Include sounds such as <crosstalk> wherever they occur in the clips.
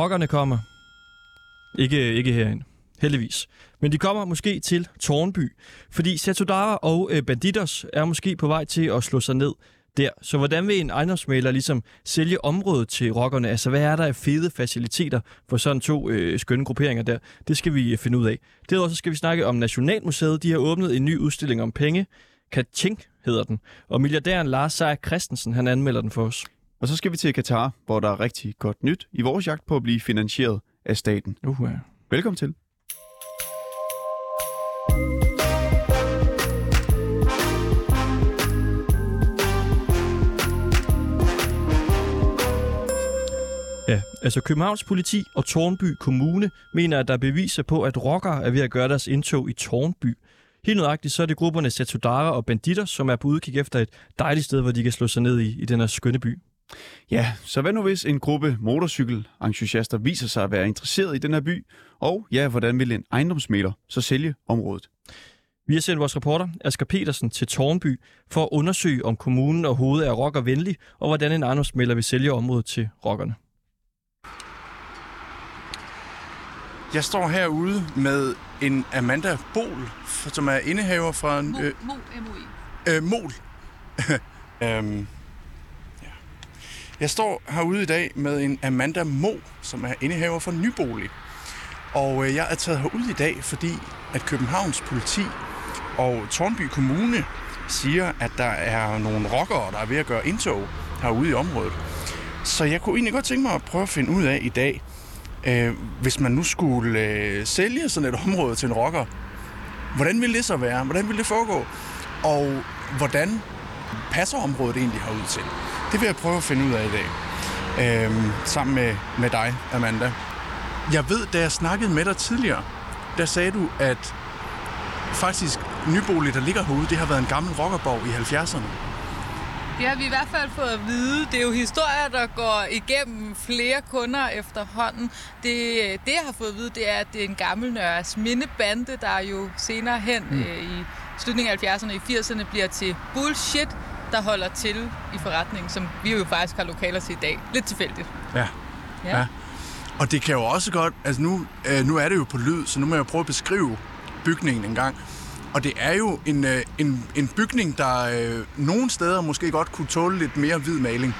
Rockerne kommer. Ikke, ikke herinde. Heldigvis. Men de kommer måske til Tornby, fordi Satudara og øh, Banditos er måske på vej til at slå sig ned der. Så hvordan vil en ejendomsmaler ligesom sælge området til rockerne? Altså, hvad er der af fede faciliteter for sådan to øh, skønne grupperinger der? Det skal vi øh, finde ud af. Derudover så skal vi snakke om Nationalmuseet. De har åbnet en ny udstilling om penge. Kaching hedder den. Og milliardæren Lars Seier Christensen, han anmelder den for os. Og så skal vi til Katar, hvor der er rigtig godt nyt i vores jagt på at blive finansieret af staten. Uh, ja. Velkommen til. Ja, altså Københavns politi og Tornby Kommune mener, at der er beviser på, at rockere er ved at gøre deres indtog i Tornby. Helt nøjagtigt så er det grupperne Satudara og Banditter, som er på udkig efter et dejligt sted, hvor de kan slå sig ned i, i den her skønne by. Ja, så hvad nu hvis en gruppe motorcykelentusiaster viser sig at være interesseret i den her by? Og ja, hvordan vil en ejendomsmæler så sælge området? Vi har sendt vores reporter Asger Petersen til Tornby for at undersøge, om kommunen overhovedet er rockervenlig, og hvordan en ejendomsmæler vil sælge området til rockerne. Jeg står herude med en Amanda Bol, som er indehaver fra... Mo, Øh, Mo, MOI. øh, Mol. <laughs> øhm. Jeg står herude i dag med en Amanda Mo, som er indehaver for Nybolig. Og øh, jeg er taget herud i dag, fordi at Københavns politi og Tornby Kommune siger, at der er nogle rockere, der er ved at gøre indtog herude i området. Så jeg kunne egentlig godt tænke mig at prøve at finde ud af i dag, øh, hvis man nu skulle øh, sælge sådan et <laughs> område til en rocker, hvordan ville det så være? Hvordan ville det foregå? Og hvordan passer området egentlig herud til? Det vil jeg prøve at finde ud af i dag. Øh, sammen med, med dig, Amanda. Jeg ved, da jeg snakkede med dig tidligere, der sagde du, at faktisk nybolig, der ligger herude, det har været en gammel rockerborg i 70'erne. Det har vi i hvert fald fået at vide. Det er jo historier, der går igennem flere kunder efterhånden. Det, det jeg har fået at vide, det er, at det er en gammel Nørres mindebande, der jo senere hen mm. øh, i slutningen af 70'erne og i 80'erne bliver til bullshit, der holder til i forretningen, som vi jo faktisk har lokaler til i dag. Lidt tilfældigt. Ja. Ja. Ja. Og det kan jo også godt, altså nu, øh, nu er det jo på lyd, så nu må jeg prøve at beskrive bygningen en gang. Og det er jo en, øh, en, en bygning, der øh, nogle steder måske godt kunne tåle lidt mere hvid maling.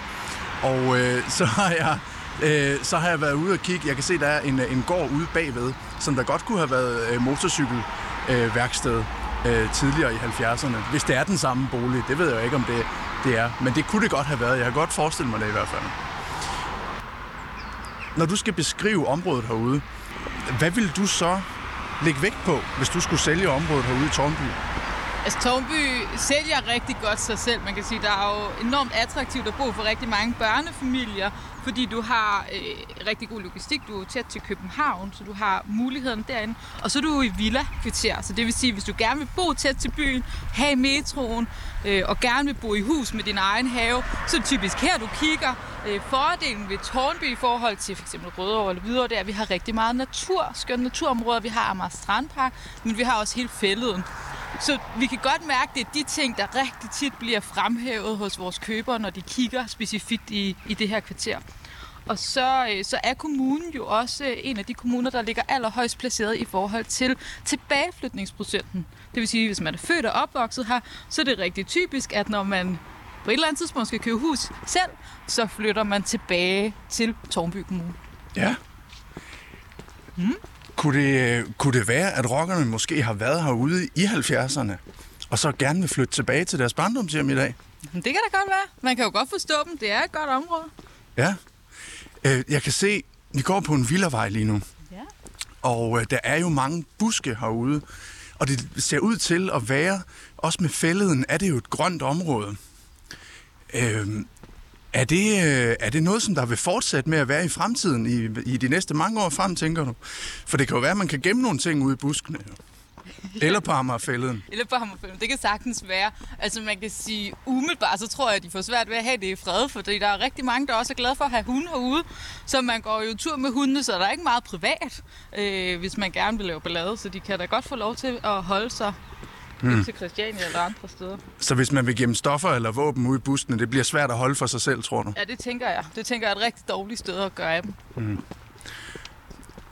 Og øh, <laughs> så har jeg øh, så har jeg været ude og kigge. Jeg kan se, der er en, en gård ude bagved, som der godt kunne have været øh, motorcykelværksted øh, værksted, øh, tidligere i 70'erne. Hvis det er den samme bolig, det ved jeg jo ikke, om det, det er. Men det kunne det godt have været. Jeg kan godt forestille mig det i hvert fald. Når du skal beskrive området herude, hvad vil du så lægge vægt på, hvis du skulle sælge området herude i Tornby? Altså, Tornby sælger rigtig godt sig selv. Man kan sige, der er jo enormt attraktivt at bo for rigtig mange børnefamilier, fordi du har øh, rigtig god logistik. Du er tæt til København, så du har muligheden derinde. Og så er du i villa-kvarter, så det vil sige, hvis du gerne vil bo tæt til byen, have metroen, øh, og gerne vil bo i hus med din egen have, så er det typisk her, du kigger. Øh, fordelen ved Tornby i forhold til f.eks. Rødovre eller Hvidovre, det er, at vi har rigtig meget natur, skønne naturområder. Vi har Amager Strandpark, men vi har også hele fælleden. Så vi kan godt mærke, at det er de ting, der rigtig tit bliver fremhævet hos vores købere, når de kigger specifikt i, i det her kvarter. Og så, øh, så er kommunen jo også øh, en af de kommuner, der ligger allerhøjst placeret i forhold til tilbageflytningsprocenten. Det vil sige, at hvis man er født og opvokset her, så er det rigtig typisk, at når man på et eller andet tidspunkt skal købe hus selv, så flytter man tilbage til Tornby Kommune. Ja. Mm. Kunne, det, kunne det være, at rockerne måske har været herude i 70'erne, og så gerne vil flytte tilbage til deres barndomshjem i dag? Det kan da godt være. Man kan jo godt forstå dem. Det er et godt område. Ja. Øh, Jeg kan se, vi går på en villavej lige nu, Ja. og øh, der er jo mange buske herude, og det ser ud til at være, også med fælleden, er det jo et grønt område. Øh, er det, øh, er det noget, som der vil fortsætte med at være i fremtiden, i, i de næste mange år frem, tænker du? For det kan jo være, at man kan gemme nogle ting ude i buskene. Jo. Eller på Amagerfælleden. Eller på Hammerfilm. Det kan sagtens være. Altså man kan sige, umiddelbart, så tror jeg, at de får svært ved at have det i fred, fordi der er rigtig mange, der også er glade for at have hunde herude. Så man går jo tur med hundene, så der er ikke meget privat, øh, hvis man gerne vil lave ballade. Så de kan da godt få lov til at holde sig hmm. til Christiania eller andre steder. Så hvis man vil gemme stoffer eller våben ude i buskene, det bliver svært at holde for sig selv, tror du? Ja, det tænker jeg. Det tænker jeg er et rigtig dårligt sted at gøre af dem.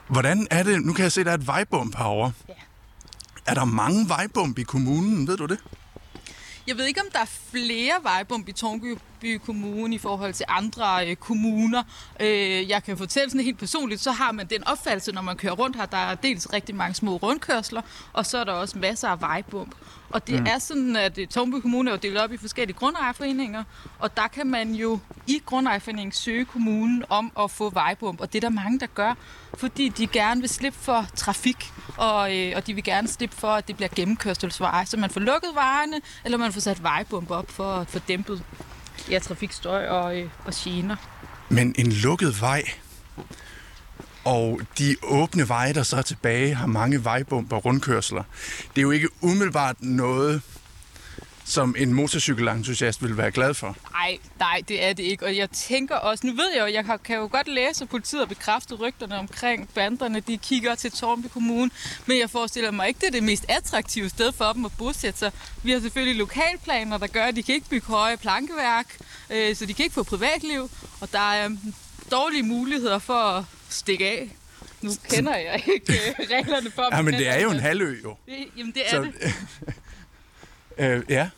Hvordan er det? Nu kan jeg se, at der er et vejbump herovre. Ja. Er der mange vejbump i kommunen? Ved du det? Jeg ved ikke, om der er flere vejbump i Tornby Kommune i forhold til andre øh, kommuner. Øh, jeg kan fortælle sådan helt personligt, så har man den opfattelse, når man kører rundt her, der er dels rigtig mange små rundkørsler, og så er der også masser af vejbump. Og det mm. er sådan, at øh, Tornby Kommune er jo delt op i forskellige grundejerforeninger, og der kan man jo i grundejerforeningen søge kommunen om at få vejbump, og det er der mange, der gør, fordi de gerne vil slippe for trafik, og, øh, og de vil gerne slippe for, at det bliver gennemkørselsveje, så man får lukket vejene, eller man får sat vejbump op for at få dæmpet ja, trafikstøj og, øh, og gener. Men en lukket vej, og de åbne veje, der så er tilbage, har mange vejbumper og rundkørsler. Det er jo ikke umiddelbart noget, som en motorcykelentusiast vil være glad for. Nej, nej, det er det ikke. Og jeg tænker også, nu ved jeg jo, jeg kan, jo godt læse, at politiet har bekræftet rygterne omkring banderne. De kigger til Tornby Kommune, men jeg forestiller mig ikke, det er det mest attraktive sted for dem at bosætte sig. Vi har selvfølgelig lokalplaner, der gør, at de kan ikke bygge høje plankeværk, øh, så de kan ikke få privatliv. Og der er dårlige muligheder for at stikke af. Nu kender jeg ikke øh, reglerne for Ja, men det er jo en halvø, jo. Det, jamen, det er Så, det. <laughs> øh, ja.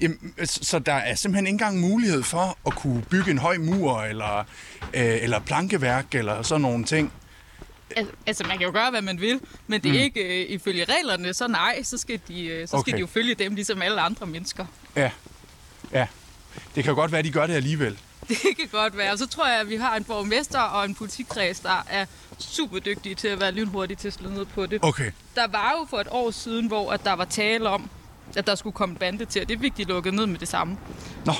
Jamen, så der er simpelthen ikke engang mulighed for at kunne bygge en høj mur, eller, øh, eller plankeværk, eller sådan nogle ting. Al- Altså, man kan jo gøre, hvad man vil, men det er mm. ikke øh, ifølge reglerne, så nej, så skal de, øh, så Okay. skal de jo følge dem, ligesom alle andre mennesker. Ja. Ja. Det kan godt være, at de gør det alligevel. <laughs> Det kan godt være. Og så tror jeg, at vi har en borgmester og en politikreds, der er super dygtige til at være lynhurtige til at slå ned på det. Okay. Der var jo for et år siden, hvor at der var tale om, at der skulle komme bande til, og det fik de lukket ned med det samme. Nå.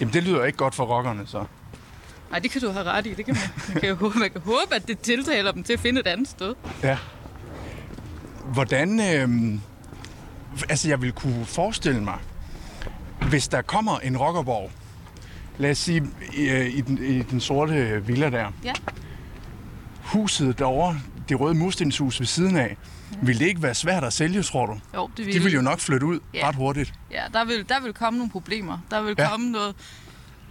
Jamen, det lyder ikke godt for rockerne, så. Nej, det kan du have ret i. Det kan man, man, kan jo håbe, man kan håbe, at det tiltaler dem til at finde et andet sted. Ja. Hvordan... Øh, altså, jeg vil kunne forestille mig, hvis der kommer en rockerborg, lad os sige, i, øh, i, den, i den sorte villa der, Ja. huset derovre, det røde murstenshus ved siden af, vil det ikke være svært at sælge, tror du? Jo, det De vil jo nok flytte ud Ja. ret hurtigt. Ja, der vil, der vil komme nogle problemer. Der vil ja. komme noget,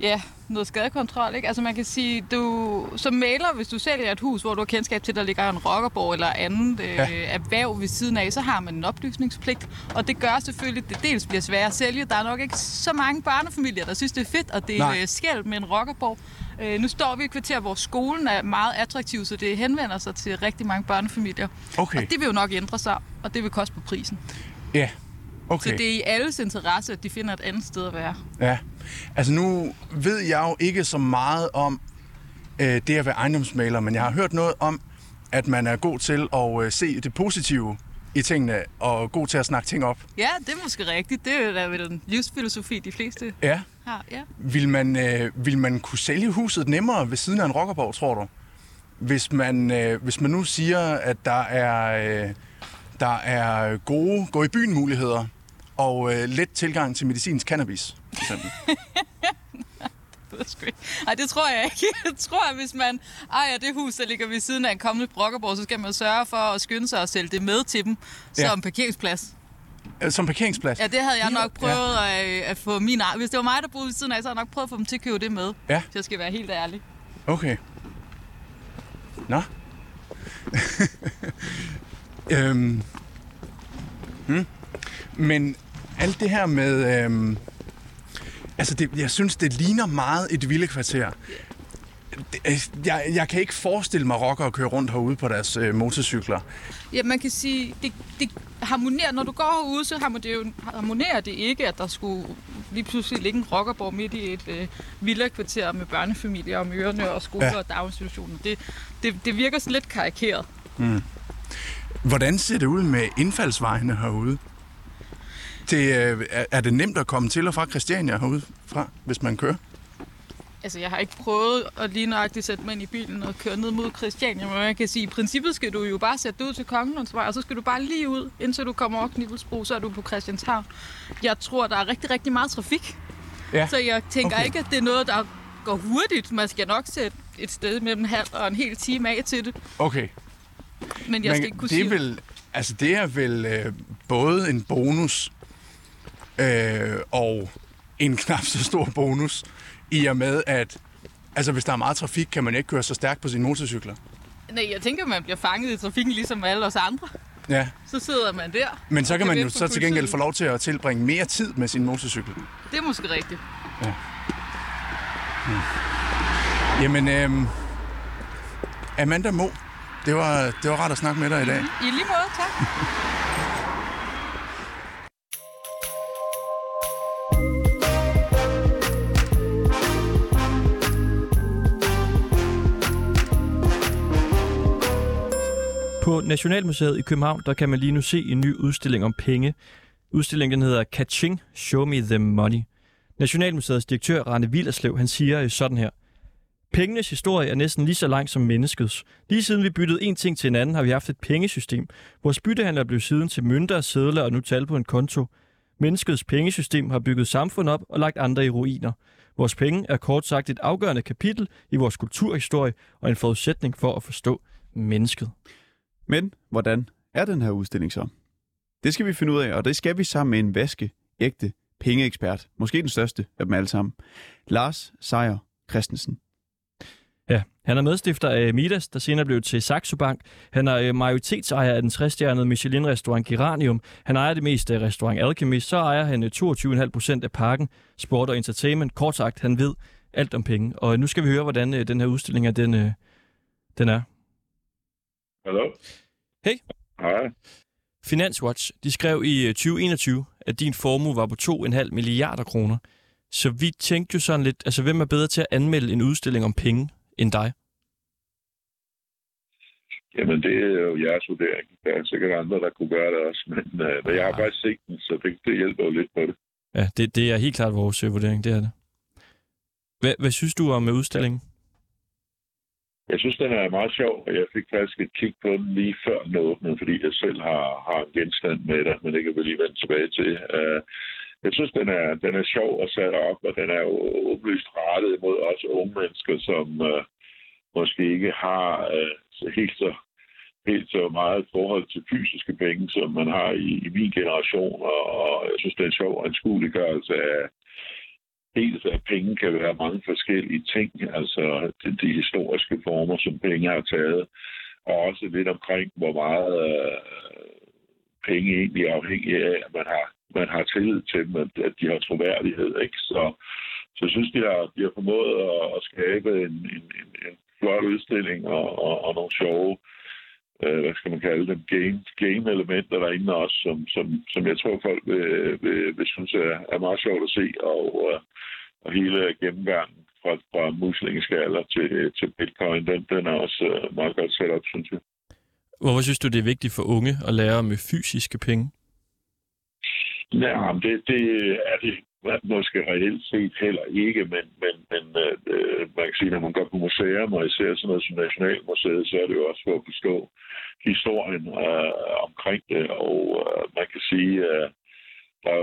ja, noget skadekontrol. Ikke? Altså man kan sige, du som maler, hvis du sælger et hus, hvor du har kendskab til, at der ligger en rockerborg eller andet øh, Ja. erhverv ved siden af, så har man en oplysningspligt. Og det gør selvfølgelig, at det dels bliver sværere at sælge. Der er nok ikke så mange børnefamilier, der synes, det er fedt at dele Nej. øh, skæld med en rockerborg. Øh, nu står vi i et kvarter, hvor skolen er meget attraktiv, så det henvender sig til rigtig mange børnefamilier. Okay, Og det vil jo nok ændre sig, og det vil koste på prisen. ja. Så Okay, det er i alles interesse, at de finder et andet sted at være. ja. Altså nu ved jeg jo ikke så meget om øh, det at være ejendomsmaler, men jeg har hørt noget om, at man er god til at øh, se det positive i tingene, og god til at snakke ting op. Ja, det er måske rigtigt. Det er vel en livsfilosofi, de fleste Ja. har. Ja. Vil man, øh, vil man kunne sælge huset nemmere ved siden af en rockerborg, tror du? Hvis man, øh, hvis man nu siger, at der er, øh, der er gode gå i byen muligheder og øh, let tilgang til medicinsk cannabis, for eksempel. <laughs> Det ved jeg sgu ikke. Ej, det tror jeg ikke. Jeg tror, at hvis man ejer det hus, der ligger ved siden af en kommende brokkerborg, så skal man sørge for at skynde sig at sælge det med til dem Ja. som parkeringsplads. Øh, Som parkeringsplads. Ja, det havde jeg Ja. nok prøvet at, at få min Hvis det var mig, der boede ved siden af, så havde jeg nok prøvet at få dem til at købe det med. Ja. Så jeg skal være helt ærlig. Okay. Nå. <laughs> øhm. hmm. Men alt det her med... Øhm, altså, det, jeg synes, det ligner meget et villekvarter. Det- øh, Jeg, jeg kan ikke forestille mig rockere at køre rundt herude på deres øh, motorcykler. Ja, man kan sige, det, det harmonerer, når du går herude, så harmonerer, det ikke, at der skulle lige pludselig ligge en rockerborg midt i et øh, villakvarter med børnefamilier og mørerne og skoler Ja. og daginstitutioner. Det, det, det virker sådan lidt karikeret. Hvordan ser det ud med indfaldsvejene herude? Det, øh, er, det nemt at komme til og fra Christiania herude fra, hvis man kører? Altså, jeg har ikke prøvet at lige nøjagtigt sætte mig ind i bilen og køre ned mod Christiania, men jeg kan sige, i princippet skal du jo bare sætte dig ud til Kongelundsvej, og så skal du bare lige ud, indtil du kommer over Knibelsbro, så er du på Christianshavn. Jeg tror, der er rigtig, rigtig meget trafik, Ja. så jeg tænker Okay. ikke, at det er noget, der går hurtigt. Man skal nok sætte et sted mellem en halv og en hel time af til det, Okay. men jeg skal Men ikke kunne det sige... vel, altså det er vel øh, både en bonus øh, og en <laughs> knap så stor bonus, i og med at, Altså, hvis der er meget trafik, kan man ikke køre så stærkt på sine motorcykler. Nej, jeg tænker, man bliver fanget i trafikken ligesom alle os andre. Ja, Så sidder man der. men så kan man jo så til gengæld få lov til at tilbringe mere tid med sin motorcykel. Det er måske rigtigt. Jamen, øhm, Amanda Mo, det var, det var rart at snakke med dig i dag. I lige måde, tak. <laughs> På Nationalmuseet i København, der kan man lige nu se en ny udstilling om penge. Udstillingen hedder Kaching, Show Me the Money. Nationalmuseets direktør, Rane Villerslev, han siger øh, sådan her. Pengenes historie er næsten lige så lang som menneskets. Lige siden vi byttede en ting til en anden, har vi haft et pengesystem. Vores byttehandler blev siden til mønter, sædler og nu tal på en konto. Menneskets pengesystem har bygget samfund op og lagt andre i ruiner. Vores penge er kort sagt et afgørende kapitel i vores kulturhistorie og en forudsætning for at forstå mennesket. Men hvordan er den her udstilling så? Det skal vi finde ud af, og det skal vi sammen med en vaske, ægte pengeekspert. Måske den største af dem alle sammen. Lars Seier Christensen. Ja, han er medstifter af Midas, der senere blev til Saxo Bank. Han er øh, majoritetsejer af den 60-stjernede Michelin-restaurant Geranium. Han ejer det meste af restaurant Alchemist. Så ejer han øh, 22,5 procent af parken, sport og entertainment. Kort sagt, han ved alt om penge. Og nu skal vi høre, hvordan øh, den her udstilling er, den, den er. Hallo? Hey. Hej. Finanswatch, de skrev i øh, 2021, at din formue var på 2,5 milliarder kroner. Så vi tænkte jo sådan lidt, altså hvem er bedre til at anmelde en udstilling om penge end dig? Jamen, det er jo jeres vurdering. Der er sikkert andre, der kunne gøre det også, men, øh, men jeg har Ja. faktisk set den, så det, det hjælper jo lidt på det. Ja, det, det er helt klart vores øh, vurdering, det er det. Hvad, hvad synes du om øh, udstillingen? Jeg synes, den er meget sjov, og jeg fik faktisk et kig på den lige før den åbnede, fordi jeg selv har, har en genstand med der, men det kan vi lige vende tilbage til. Uh, jeg synes, den er, den er sjov at sætte op, og den er jo åbenlyst rettet mod os unge mennesker, som uh, måske ikke har uh, helt så helt så meget forhold til fysiske penge, som man har i, i min generation, og, og jeg synes, det er en sjov anskueliggørelse af, dels at penge kan være mange forskellige ting, altså de, de historiske former, som penge har taget, og også lidt omkring, hvor meget øh, penge egentlig er afhængig af, at man har, man har tillid til dem, at, at de har troværdighed. Ikke? Så, så jeg synes, de har, de har formået at, at skabe en, en, en, en flot udstilling og, og, og nogle sjove øh, hvad skal man kalde dem, game, game-elementer derinde også, som, som, som jeg tror, folk vil, vil, vil synes er, er meget sjovt at se, og, øh, og hele gennemgangen fra, fra muslingeskaller til, til bitcoin, den, den er også øh, meget godt sat op, synes jeg. Hvorfor synes du, det er vigtigt for unge at lære med fysiske penge? Ja, det, det er det måske reelt set heller ikke, men, men, men øh, øh, man kan sige, når man går på museum, og især sådan noget som Nationalmuseet, så er det jo også for at forstå historien øh, omkring det, og øh, man kan sige, øh, der,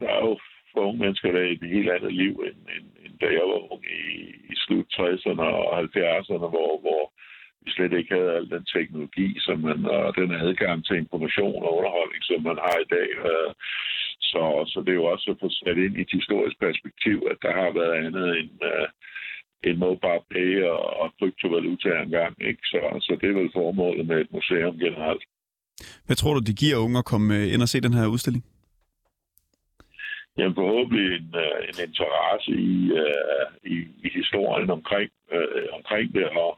der er jo for unge mennesker, der er et helt andet liv, end, end, end da jeg var ung i, i slut 60'erne og 70'erne, hvor, hvor vi slet ikke havde al den teknologi, som man, og den adgang til information og underholdning, som man har i dag. Øh, så, så det er jo også at få sat ind i et historisk perspektiv, at der har været andet end, uh, end mobile pay og, og kryptovaluta engang. Ikke? Så, så det er vel formålet med et museum generelt. Hvad tror du, det giver unge at komme øh, ind og se den her udstilling? Jamen forhåbentlig en, en interesse i, uh, i, i historien omkring, uh, omkring det, og,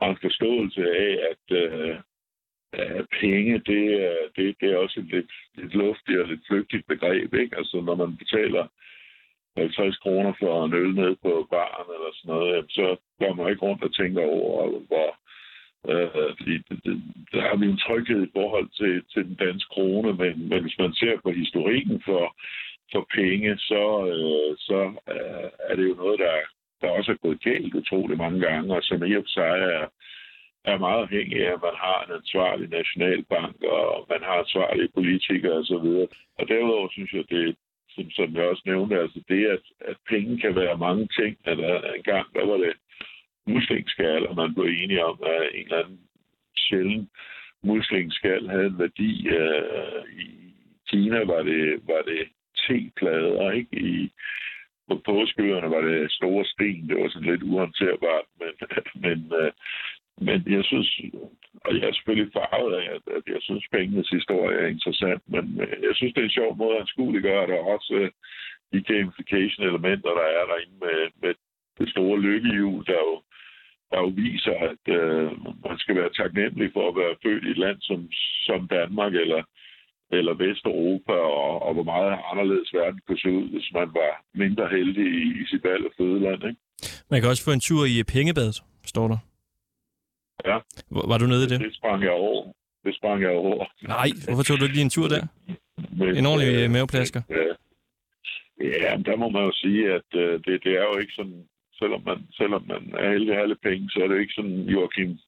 og en forståelse af, at øh, at penge, det, det, det er også et lidt, lidt luftigt og lidt flygtigt begreb. Ikke? Altså når man betaler 50 kroner for en øl ned på baren eller sådan noget, jamen, så går man ikke rundt og tænker over, hvor Øh, fordi det, det, der har vi en tryghed i forhold til, til den danske krone, men, men hvis man ser på historikken for, for penge, så, øh, så øh, er det jo noget, der, der også er gået galt utrolig mange gange, og som i og for sig er, er meget afhængig af, at man har en ansvarlig nationalbank, og man har ansvarlige politikere osv. Og derudover synes jeg, det som, som jeg også nævnte, altså det, at, at penge kan være mange ting. At, en gang, der var det muslingskal, og man blev enige om, at en eller anden sjældent muslingskal havde en værdi. Øh, I Kina var det, var det te-plader, ikke? I på påskeøerne var det store sten. Det var sådan lidt uhåndterbart, men, <laughs> men, øh, men jeg synes, og jeg er selvfølgelig farvet af, at, at jeg synes, pengenes historie er interessant, men øh, jeg synes, det er en sjov måde at anskueliggøre det, og også øh, de gamification-elementer, der er derinde med, med det store lykkehjul, der jo, der jo viser, at øh, man skal være taknemmelig for at være født i et land som, som Danmark, eller eller Vesteuropa, og, og hvor meget anderledes verden kunne se ud, hvis man var mindre heldig i, i sit valg af fødeland. Ikke? Man kan også få en tur i pengebadet, står der. Ja. Var, var du nede i det? Det sprang jeg over. Det sprang jeg over. Nej, hvorfor tog du ikke lige en tur der? Men, En ordentlig øh, øh, maveplasker. Ja, ja men der må man jo sige, at øh, det, det er jo ikke sådan, selvom man, selvom man er heldig at have lidt penge, så er det jo ikke sådan Joachim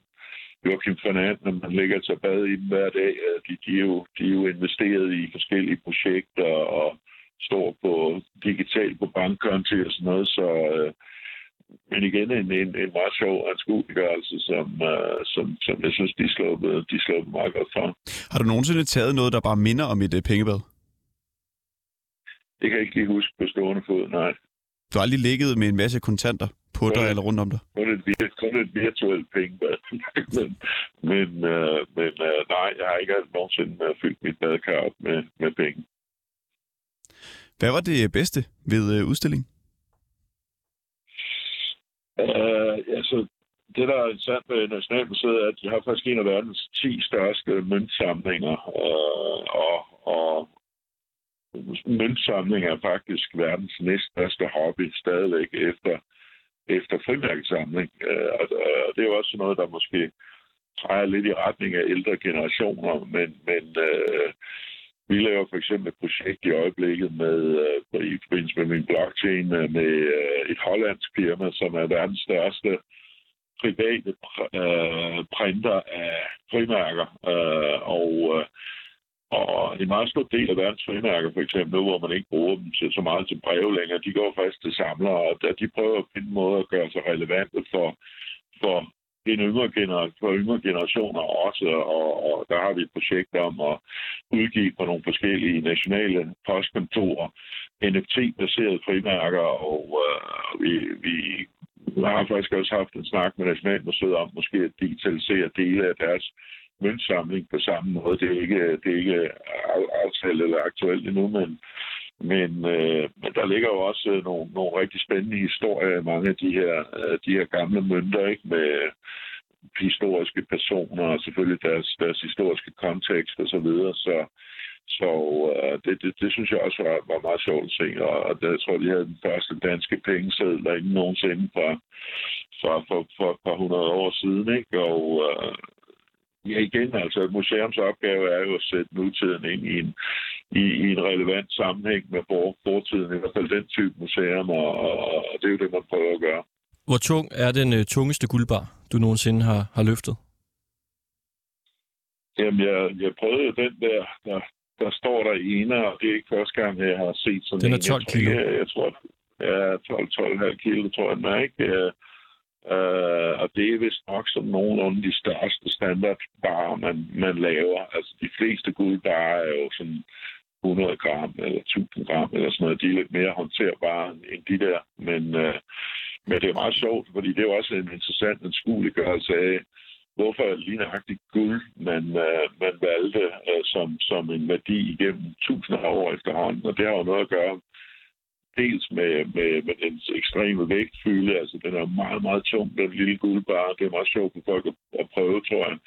Joachim Fernand, når man ligger til bad i dem hver dag. De, de, er jo, de er jo investeret i forskellige projekter og står på digitalt på bankkonti og sådan noget, så øh, men igen en, en, en meget sjov anskueliggørelse, som, øh, som, som jeg synes, de sluppet, de sluppet meget godt fra. Har du nogensinde taget noget, der bare minder om et øh, pengebad? Det kan jeg ikke lige huske på stående fod, nej. Du har aldrig ligget med en masse kontanter på dig Nej. eller rundt om dig? Kun et, kun et virtuelt pengebad. <laughs> men men, øh, men øh, nej, jeg har ikke nogensinde øh, fyldt mit badekar op med, med penge. Hvad var det bedste ved øh, udstillingen? Øh, altså, det, der er interessant ved Nationalmuseet, er, at de har faktisk en af verdens 10 største møntsamlinger. Øh, og, og møntsamling er faktisk verdens næststørste hobby stadigvæk efter, efter frimærkesamling. Øh, og, og det er jo også noget, der måske træder lidt i retning af ældre generationer, men, men øh, vi laver for eksempel et projekt i øjeblikket med, øh, i forbindelse med min blockchain øh, med øh, et hollandsk firma, som er verdens største private pr- øh, printer af frimærker. Øh, og, øh, og en meget stor del af verdens frimærker, for eksempel, hvor man ikke bruger dem til så meget til breve længere, de går faktisk til samlere, og de prøver at finde måder at gøre sig relevante for, for en yngre, gener- for yngre generationer også, og, og der har vi et projekt om at udgive på nogle forskellige nationale postkontorer NFT-baserede frimærker, og øh, vi, vi har faktisk også haft en snak med Nationalmuseet om måske at digitalisere dele af deres møntsamling på samme måde. Det er ikke, det er ikke aftalt eller aktuelt endnu, men, men, øh, men der ligger jo også øh, nogle, nogle rigtig spændende historier i mange af de her, øh, de her gamle mønter, ikke? med historiske personer og selvfølgelig deres, deres historiske kontekst og så videre. Så, så øh, det, det, det, synes jeg også var, var meget sjovt at se, og, og jeg tror, de havde den første danske pengeseddel inden nogensinde fra, fra for, for et par hundrede år siden, ikke? Og øh, ja, igen, altså et museums opgave er jo at sætte nutiden ind i en, i, i en relevant sammenhæng med for, fortiden, i hvert fald den type museum, og, og, og det er jo det, man prøver at gøre. Hvor tung er den øh, tungeste guldbar, du nogensinde har, har løftet? Jamen, jeg, jeg prøvede den der, der, der står der ene, og det er ikke første gang, jeg har set sådan Den er en. 12 jeg tror, kilo. Jeg, jeg tror, ja, 12-12,5 kilo, tror jeg, den er, ikke? Øh, og det er vist nok som nogenlunde de største standardbarer, man, man laver. Altså de fleste guldbarer er jo sådan 100 gram eller 1000 gram eller sådan noget. De er lidt mere håndterbare end de der. Men, øh, men det er meget sjovt, fordi det er jo også en interessant anskueliggørelse af, hvorfor lige nøjagtigt guld man, øh, man valgte øh, som, som en værdi igennem tusinder af år efterhånden. Og det har jo noget at gøre dels med, med, med dens ekstreme vægtfylde, altså den er meget, meget tung, den lille guldbar. Det er meget sjovt for folk at, at prøve, tror jeg.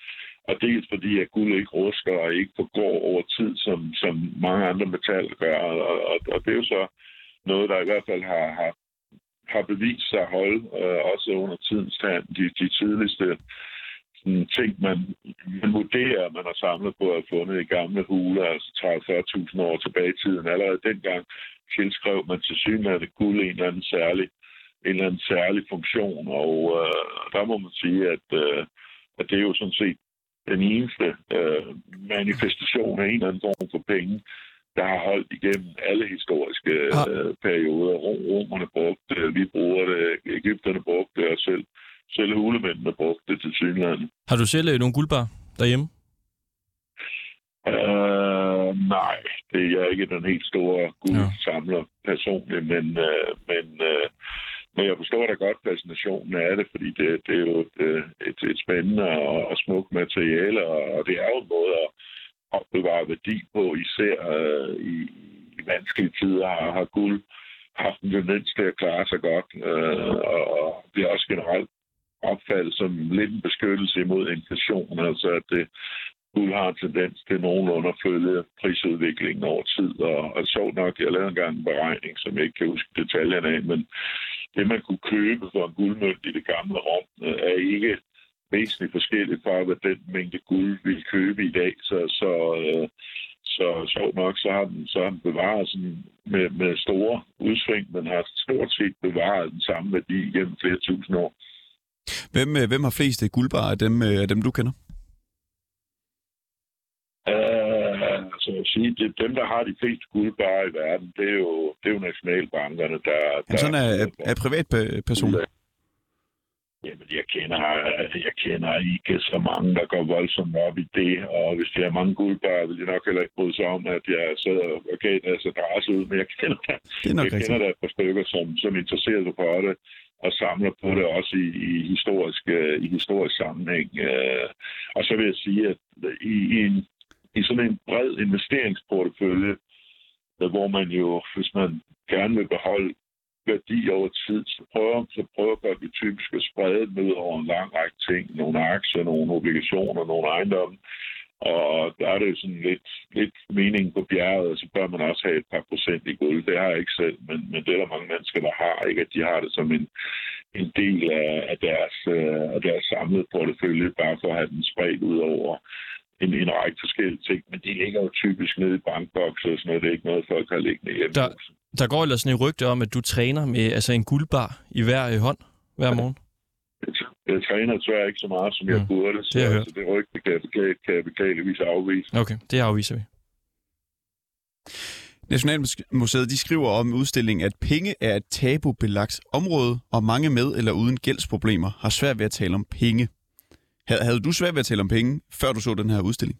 Og dels fordi, at guld ikke rusker og ikke forgår over tid, som, som mange andre metaller gør. Og, og, og det er jo så noget, der i hvert fald har, har, har bevist sig at holde, øh, også under tidens tand. De, de tidligste sådan, ting, man, man vurderer, man har samlet på at have fundet i gamle huler, altså 30-40.000 år tilbage i tiden. Allerede dengang tilskrev man til synligheden guld en eller anden særlig, en eller anden særlig funktion, og øh, der må man sige, at, øh, at det er jo sådan set den eneste øh, manifestation af en eller anden form for penge, der har holdt igennem alle historiske øh, perioder. Rom- Romerne brugte det, vi bruger det, Ægypterne brugte det, og selv, selv hulemændene brugte det til synligheden. Har du selv øh, nogle guldbar derhjemme? Uh, nej, det er jeg ikke den helt store guldsamler Ja. personligt, men, uh, men, uh, men jeg forstår da godt fascinationen af det, fordi det, det er jo et, øh, et, et spændende og, og smukt materiale, og, og det er jo en måde at opbevare værdi på, især uh, i, i vanskelige tider har, har guld haft en tendens til at klare sig godt, og, og det er også generelt opfattet som lidt en beskyttelse imod inflation, altså at det, guld har en tendens til nogenlunde at følge prisudviklingen over tid. Og, og sjovt nok, jeg lavede engang en beregning, som jeg ikke kan huske detaljerne af, men det, man kunne købe for en guldmønt i det gamle Rom, øh, er ikke væsentligt forskelligt fra, hvad den mængde guld vi købe i dag. Så, så, øh, så sjovt nok, så har den, så har den bevaret sådan med, med store udsving, men har stort set bevaret den samme værdi gennem flere tusind år. Hvem, øh, hvem har flest øh, guldbarer af dem, øh, af dem, du kender? Uh, altså jeg sige, det, dem, der har de fleste guldbarer i verden, det er jo, det er jo nationalbankerne, der... Ja, sådan er, er, er privatpersoner. Jamen, jeg kender, jeg kender ikke så mange, der går voldsomt op i det, og hvis de har mange guldbarer, vil de nok heller ikke bryde sig om, at jeg sidder og gav deres adresse ud, men jeg kender, Det er nok jeg rigtigt. kender der et par stykker, som, som interesserer sig for det, og samler på det også i, i, historisk, øh, i historisk sammenhæng. Øh, Og så vil jeg sige, at i, i, en, i sådan en bred investeringsportefølje, der, hvor man jo, hvis man gerne vil beholde værdi over tid, så prøver, så prøver at vi typisk at sprede den ud over en lang række ting. Nogle aktier, nogle obligationer, nogle ejendomme. Og der er det sådan lidt, lidt mening på bjerget, og så bør man også have et par procent i guld. Det har jeg ikke selv, men, men det er der mange mennesker, der har. Ikke at de har det som en, en del af, af, deres, øh, af deres samlede portefølje, bare for at have den spredt ud over en, en række forskellige ting. Men de ligger jo typisk nede i bankbokser og sådan noget. Det er ikke noget, folk har liggende hjemme. Der- Der går ellers sådan et rygte om, at du træner med altså en guldbar i hver øh, hånd hver morgen. Jeg træner desværre ikke så meget, som jeg Mm. burde, så Det jeg altså, det rygte kan jeg, beklage- kan jeg beklageligvis afvise. Okay, det afviser vi. Nationalmuseet de skriver om udstillingen, at penge er et tabubelagt område, og mange med eller uden gældsproblemer har svært ved at tale om penge. Havde, havde du svært ved at tale om penge, før du så den her udstilling?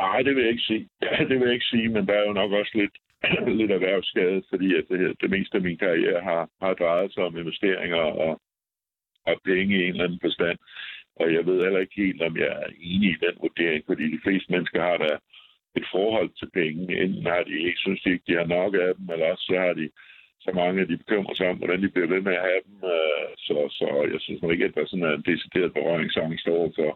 Nej, det vil jeg ikke sige. Ja, det vil jeg ikke sige, men der er jo nok også lidt, <clears throat> lidt erhvervsskade, fordi at det, her- det meste af min karriere har, har drejet sig om investeringer og, og penge i en eller anden forstand. Og jeg ved heller ikke helt, om jeg er enig i den vurdering, fordi de fleste mennesker har da et forhold til penge. Enten har de ikke, synes de ikke, de har nok af dem, eller også så har de så mange, at de bekymrer sig om, hvordan de bliver ved med at have dem. Øh, så, så jeg synes nok ikke, at der sådan er en decideret berøringsangst over for,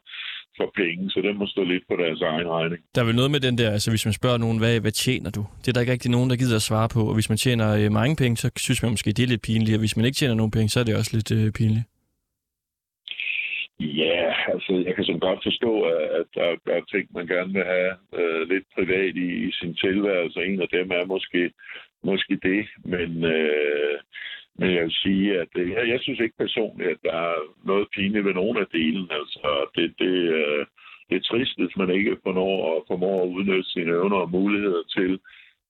for penge, så den må stå lidt på deres egen regning. Der er vel noget med den der, altså hvis man spørger nogen, hvad, hvad tjener du? Det er der ikke rigtig nogen, der gider at svare på. Og hvis man tjener øh, mange penge, så synes man måske, det er lidt pinligt. Og hvis man ikke tjener nogen penge, så er det også lidt øh, pinligt. Ja, altså jeg kan så godt forstå, at at der, der er ting, man gerne vil have øh, lidt privat i, i sin tilværelse. En af dem er måske, måske det, men, øh, men jeg vil sige, at det, jeg, jeg synes ikke personligt, at der er noget pinligt ved nogen af delen. Altså det, det, øh, det er trist, hvis man ikke formår, formår at udnytte sine evner og muligheder til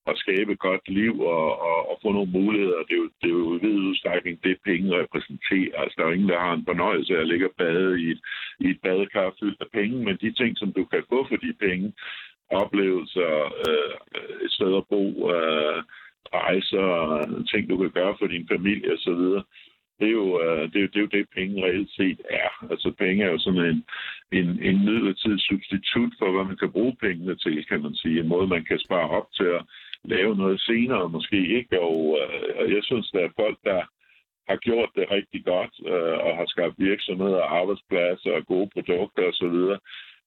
at skabe et godt liv og, og, og få nogle muligheder. Det er, jo, det er jo i vid udstrækning det, penge repræsenterer. Altså, der er jo ingen, der har en fornøjelse af at ligge og bade i et, i et badekar fyldt af penge, men de ting, som du kan få for de penge, oplevelser, øh, et sted at bo, øh, rejser, ting, du kan gøre for din familie osv., det er, jo, øh, det, er jo, det er jo det, penge reelt set er. Altså penge er jo sådan en, en, en midlertidig substitut for, hvad man kan bruge pengene til, kan man sige. En måde, man kan spare op til at lave noget senere måske ikke. Og, øh, og jeg synes, der er folk, der har gjort det rigtig godt øh, og har skabt virksomheder, arbejdspladser og gode produkter osv.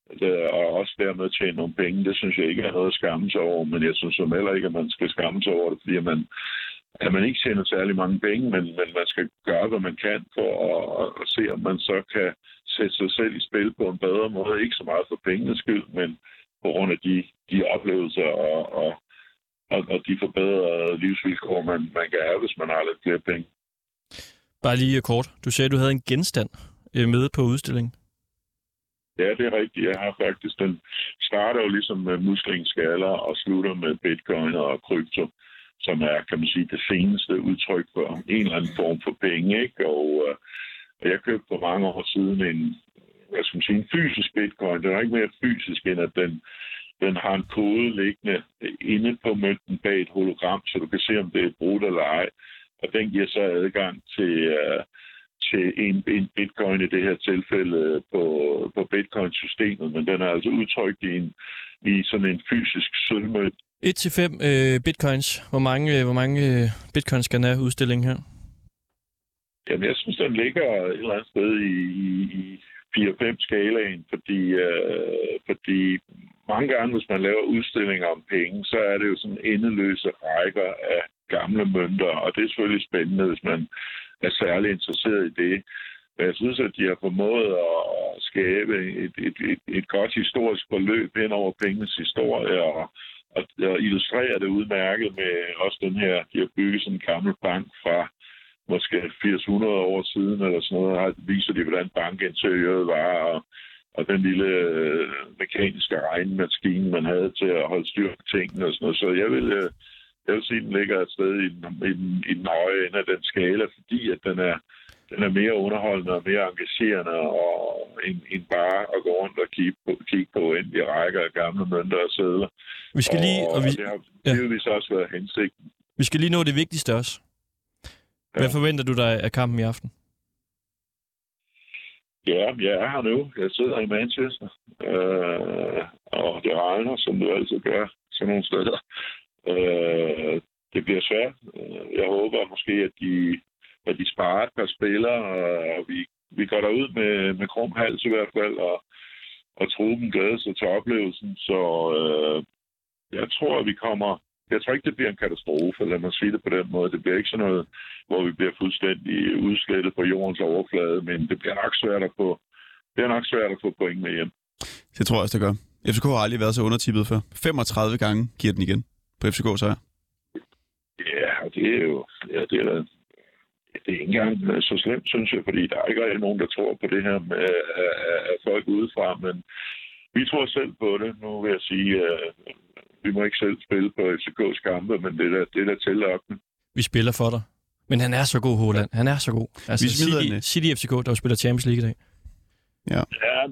Altså, og også dermed tjene nogle penge. Det synes jeg ikke er noget at skamme sig over, men jeg synes som heller ikke, at man skal skamme sig over det, fordi man, at man ikke tjener særlig mange penge, men, men man skal gøre, hvad man kan for at, at, at se, om man så kan sætte sig selv i spil på en bedre måde. Ikke så meget for pengenes skyld, men på grund af de, de oplevelser og, og, og, og de forbedrede livsvilkår, man, man kan have, hvis man har lidt flere penge. Bare lige øh, kort. Du sagde, at du havde en genstand øh, med på udstillingen. Ja, det er rigtigt. Jeg har faktisk den starter jo ligesom med muslingeskaller og slutter med bitcoin og krypto, som er, kan man sige, det seneste udtryk for en eller anden form for penge. Ikke? Og, øh, jeg købte for mange år siden en, hvad skal man sige, en fysisk bitcoin. Den er ikke mere fysisk, end at den, den har en kode liggende inde på mønten bag et hologram, så du kan se, om det er brudt eller ej. Og den giver så adgang til, uh, til en, en bitcoin i det her tilfælde på, på bitcoin-systemet, men den er altså udtrykt i, en, i sådan en fysisk sølvmønt. 1-5 øh, bitcoins. Hvor mange, øh, hvor mange øh, bitcoins skal den have udstillingen her? Jamen, jeg synes, den ligger et eller andet sted i, i, i 4-5 skalaen, fordi, øh, fordi mange gange, hvis man laver udstillinger om penge, så er det jo sådan endeløse rækker af gamle mønter, og det er selvfølgelig spændende, hvis man er særlig interesseret i det. Men jeg synes, at de har formået at skabe et, et, et, et godt historisk forløb hen over pengenes historie, og, og, og illustrere det udmærket med også den her, de har bygget sådan en gammel bank fra måske 80-100 år siden, eller sådan noget, her viser de, hvordan bankinteriøret var, og, og den lille øh, mekaniske regnmaskine, man havde til at holde styr på tingene og sådan noget. Så jeg vil, øh, jeg vil sige, at den ligger et sted i den, i den, i den høje ende af den skala, fordi at den er, den er mere underholdende og mere engagerende og end, end bare at gå rundt og kigge på, kigge på de rækker af gamle mønter og sædler. Vi skal lige... Og, Og vi, det har ja. givetvis også været hensigten. vi skal lige nå det vigtigste også. Hvad Ja. forventer du dig af kampen i aften? Ja, jeg er her nu. Jeg sidder i Manchester, øh, og det regner, som det altid gør sådan nogle steder. Øh, det bliver svært. Øh, jeg håber måske, at de, at de sparer et par spillere, og vi, vi går derud med, med krum hals i hvert fald, og, og truppen glæder sig til oplevelsen. Så øh, jeg tror, at vi kommer... Jeg tror ikke, det bliver en katastrofe, lad mig sige det på den måde. Det bliver ikke sådan noget, hvor vi bliver fuldstændig udslettet på jordens overflade, men det bliver nok svært at få, det er nok svært at få point med hjem. Det tror jeg også, det gør. FCK har aldrig været så undertippet før. 35 gange giver den igen på FCK sejr. Ja, det er jo, ja, det er, da- det er ikke engang øh, så slemt, synes jeg, fordi der er ikke rigtig nogen, der tror på det her med af, af- af folk udefra, men vi tror selv på det. Nu vil jeg sige, uh, vi må ikke selv spille på FCK's kampe, men det er da, det er da tillokkende. Vi spiller for dig. Men han er så god, Holland. Han er så god. Altså, Vi smider City. City FCK, der jo spiller Champions League i dag. Ja,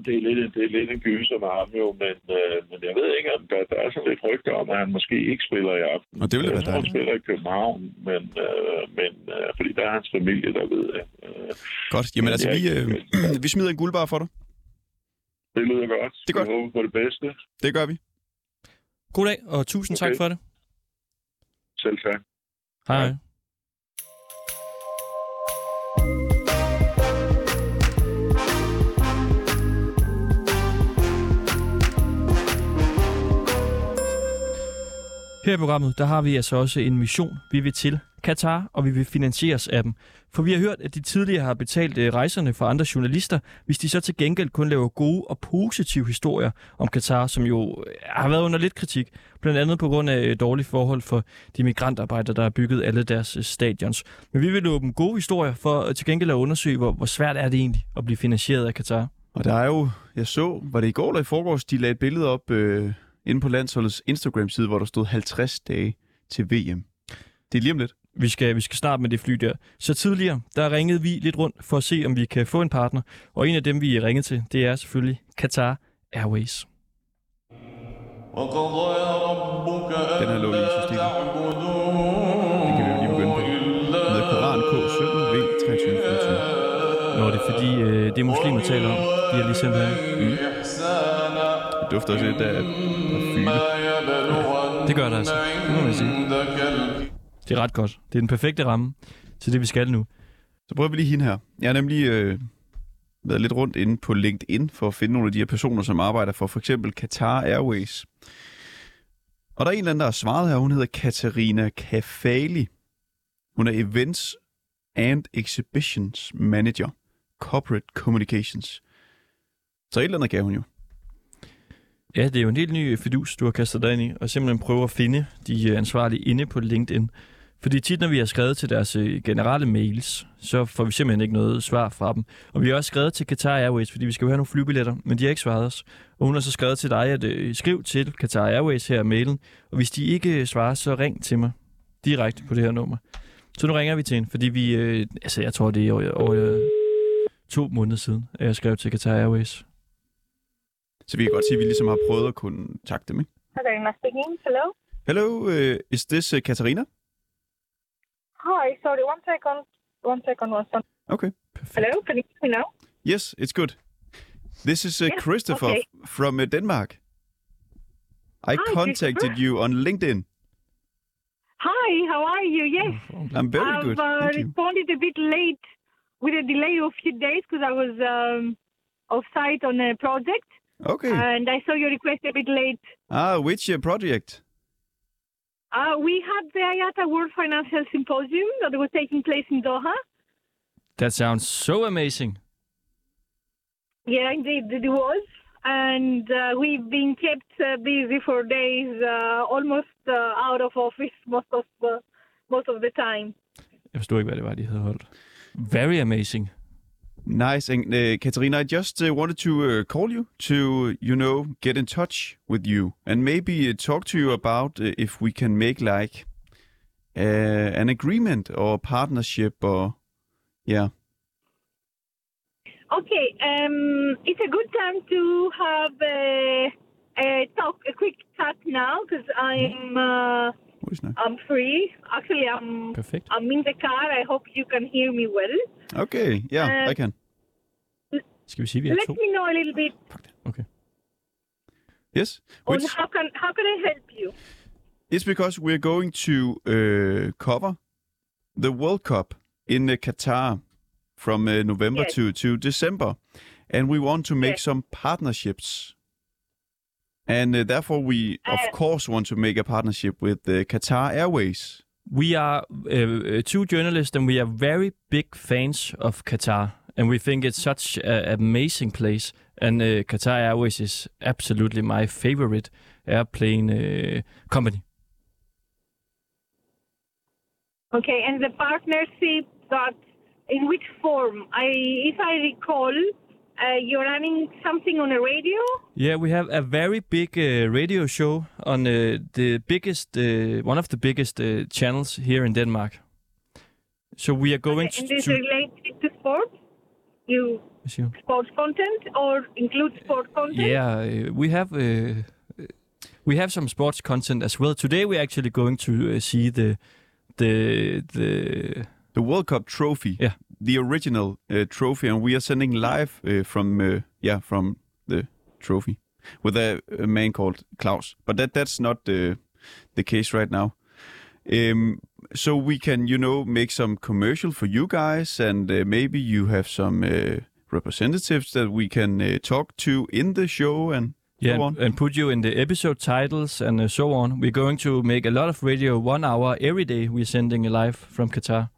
det er lidt, det er lidt en gyser med ham jo, men, uh, men jeg ved ikke, om der, der er sådan lidt rygter om, at han måske ikke spiller i aften. Og det ville jeg være tror, han dejligt. spiller i København, men, uh, men uh, fordi der er hans familie, der ved det. Uh, Godt. Jamen altså, Ja, vi, øh, <clears throat> vi smider en guldbar for dig. det lyder godt. Det er godt. Jeg håber på det bedste. Det gør vi. God dag, og tusind okay. tak for det. Selv tak. Hej. Ja. Her i programmet, der har vi altså også en mission. Vi vil til Katar, og vi vil finansieres af dem. For vi har hørt, at de tidligere har betalt øh, rejserne for andre journalister, hvis de så til gengæld kun laver gode og positive historier om Katar, som jo øh, har været under lidt kritik. Blandt andet på grund af øh, dårlige forhold for de migrantarbejdere, der har bygget alle deres stadions. Men vi vil åbne gode historier for til gengæld at undersøge, hvor, hvor svært er det egentlig at blive finansieret af Katar. Og der er jo, jeg så, var det i går eller i forgårs, de lagde et billede op øh, inde på landsholdets Instagram-side, hvor der stod 50 dage til VM. Det er lige om lidt. Vi skal, vi skal starte med det fly der. Så tidligere, der ringede vi lidt rundt for at se, om vi kan få en partner. Og en af dem, vi ringede til, det er selvfølgelig Qatar Airways. Den her lå lige i systemet. Den kan vi jo lige begynde på. Med Koran K17 V 2324. Nå, det er fordi, øh, det er muslimer taler om. De har lige sendt her. Det dufter også lidt af parfume. Det gør det altså. Det må man sige. Det er ret godt. Det er den perfekte ramme til det, vi skal nu. Så prøver vi lige hende her. Jeg har nemlig øh, været lidt rundt inde på LinkedIn for at finde nogle af de her personer, som arbejder for for eksempel Qatar Airways. Og der er en eller anden, der har svaret her. Hun hedder Katarina Kafali. Hun er Events and Exhibitions Manager. Corporate Communications. Så et eller andet gav hun jo. Ja, det er jo en helt ny fidus, du har kastet dig ind i, og simpelthen prøve at finde de øh, ansvarlige inde på LinkedIn. Fordi tit, når vi har skrevet til deres øh, generelle mails, så får vi simpelthen ikke noget svar fra dem. Og vi har også skrevet til Qatar Airways, fordi vi skal jo have nogle flybilletter, men de har ikke svaret os. Og hun har så skrevet til dig, at øh, skriv til Qatar Airways her i mailen, og hvis de ikke øh, svarer, så ring til mig direkte på det her nummer. Så nu ringer vi til hende, fordi vi, øh, altså jeg tror det er over, over øh, to måneder siden, at jeg skrev til Qatar Airways. Så vi kan godt sige, at vi ligesom har prøvet at kontakte dem, ikke? Hello. Hello, uh, is this uh, Katarina? Hi. Sorry. One second. One second. One second. Okay. Hello. Can you hear me now? Yes, it's good. This is uh, Yes, Christopher okay. f- from uh, Denmark. I Hi, contacted you on LinkedIn. Hi. How are you? Yes. I'm very I've good. uh, Thank you. responded a bit late with a delay of a few days because I was um, off site on a project, Okay. and I saw your request a bit late. ah, which uh, project? Uh, we had the IATA World Financial Symposium that was taking place in Doha. That sounds so amazing. Yeah, indeed, it was. And uh, we've been kept uh, busy for days, uh, almost uh, out of office <laughs> most of the, most of the time. Jeg forstod ikke, hvad det var, de havde holdt. Very amazing. Nice. And uh, Katarina, I just uh, wanted to uh, call you to, you know, get in touch with you and maybe uh, talk to you about uh, if we can make like uh, an agreement or partnership or, yeah. Okay, um, it's a good time to have a, a talk, a quick chat now, because I'm Hvor det snak? I'm free. Actually, I'm perfect. I'm in the car. I hope you can hear me well. Okay, yeah, Uh, I can. Skal vi sige, vi er Let to? me know a little bit Okay. Yes. on Which, how can how can I help you? it's because we're going to uh, cover the World Cup in uh, Qatar from uh, November Yes. to, to December. And we want to make Yes. some partnerships. And uh, therefore, we, of course, want to make a partnership with uh, Qatar Airways. We are uh, two journalists and we are very big fans of Qatar. And we think it's such an amazing place. And uh, Qatar Airways is absolutely my favorite airplane uh, company. Okay, and the partnership that in which form? I if I recall, uh, you're running something on a radio. Yeah, we have a very big uh, radio show on uh, the biggest, uh, one of the biggest uh, channels here in Denmark. So we are going Okay, and to. is to related to sports? You Yes, sports content or include sport content? Yeah, uh, we have we have some sports content as well. Today we're actually going to uh, see the the the The World Cup trophy. Yeah. The original uh, trophy. And we are sending live uh, from, uh, yeah, from the trophy with a, a man called Klaus. But that that's not the, the case right now. Um, so we can, you know, make some commercial for you guys, and uh, maybe you have some uh, representatives that we can uh, talk to in the show, and yeah, and, and put you in the episode titles and uh, so on. We're going to make a lot of radio, one hour every day. We're sending live from Qatar,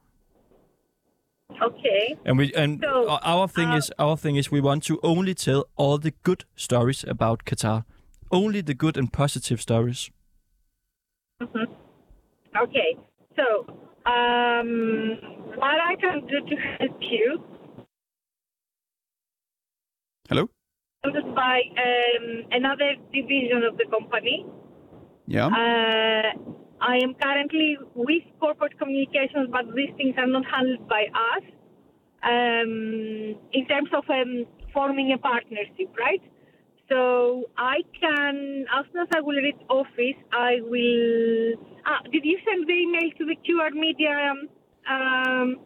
Okay. and we and So, our- our thing uh, is our thing is we want to only tell all the good stories about Qatar, only the good and positive stories. Okay. So, um, what I can do to help you Hello? is by um, another division of the company. Yeah. Uh, I am currently with corporate communications, but these things are not handled by us. Um, in terms of um, forming a partnership, right? So I can, as soon as I will reach office, I will. Ah, did you send the email to the QR Media um, um,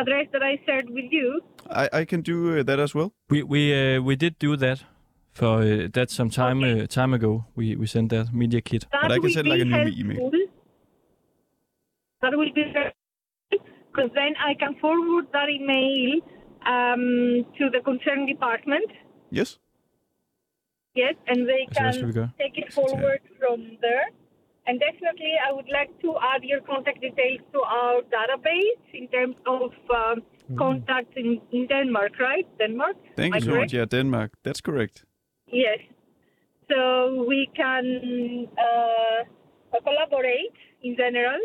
address that I shared with you? I, I can do uh, that as well. We we uh, we did do that for uh, that some time uh, time ago. We we sent that media kit. That But I can send, like, a new helpful. email. That will be because then I can forward that email um, to the concerned department. Yes. Yes, and they Så hvad skal vi can take it forward from there. And definitely, I would like to add your contact details to our database in terms of um, contacts in, in Denmark, right? Denmark. Thank you so correct? much. Yeah, Denmark. That's correct. Yes. So we can uh, collaborate in general.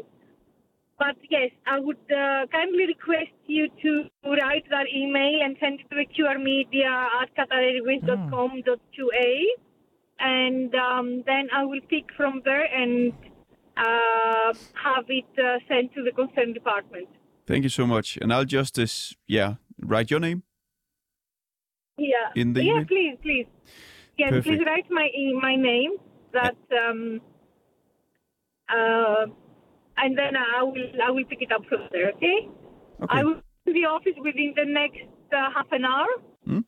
But yes, I would uh, kindly request you to write that email and send it to the QR media at qatarairways.com.ua. And um, then I will pick from there and uh, have it uh, sent to the concerned department. Thank you so much. And I'll just, uh, yeah, write your name Yeah. in the yeah, email. please, please. Yes, Perfect. please write my my name. That um, uh, and then I will I will pick it up from there. Okay. Okay. I will be in the office within the next uh, half an hour. Hmm?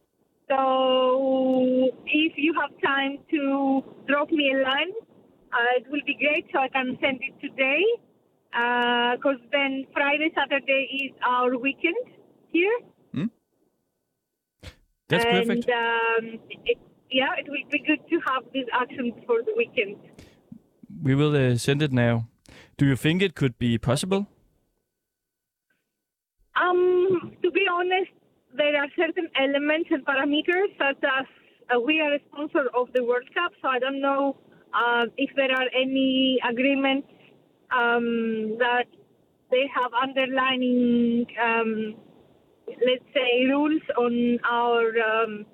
So if you have time to drop me a line, uh, it will be great. So I can send it today. Because then Friday, Saturday is our weekend here. That's and, perfect. Um, it, yeah, it will be good to have this action for the weekend. We will uh, send it now. Do you think it could be possible? Um, to be honest, there are certain elements and parameters such as uh, we are a sponsor of the World Cup, so I don't know uh, if there are any agreements um, that they have underlining, um, let's say, rules on our um,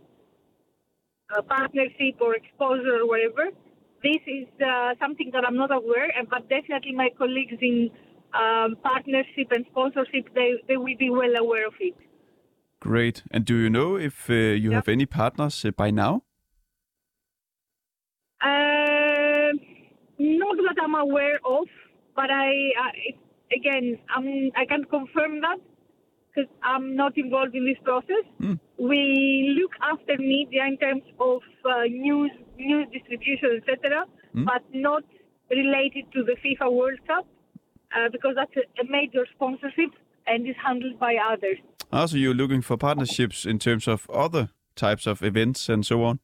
uh, partnership or exposure or whatever. This is uh, something that I'm not aware, and but definitely my colleagues in um, partnership and sponsorship, they, they will be well aware of it. Great. And do you know if uh, you Yeah. have any partners uh, by now? Uh, not that I'm aware of, but I, I again, I'm, I can't confirm that because I'm not involved in this process. Hmm. We look after media in terms of uh, news, news distribution, etc., Hmm. but not related to the FIFA World Cup uh, because that's a, a major sponsorship and is handled by others. Also, you're looking for partnerships in terms of other types of events and so on?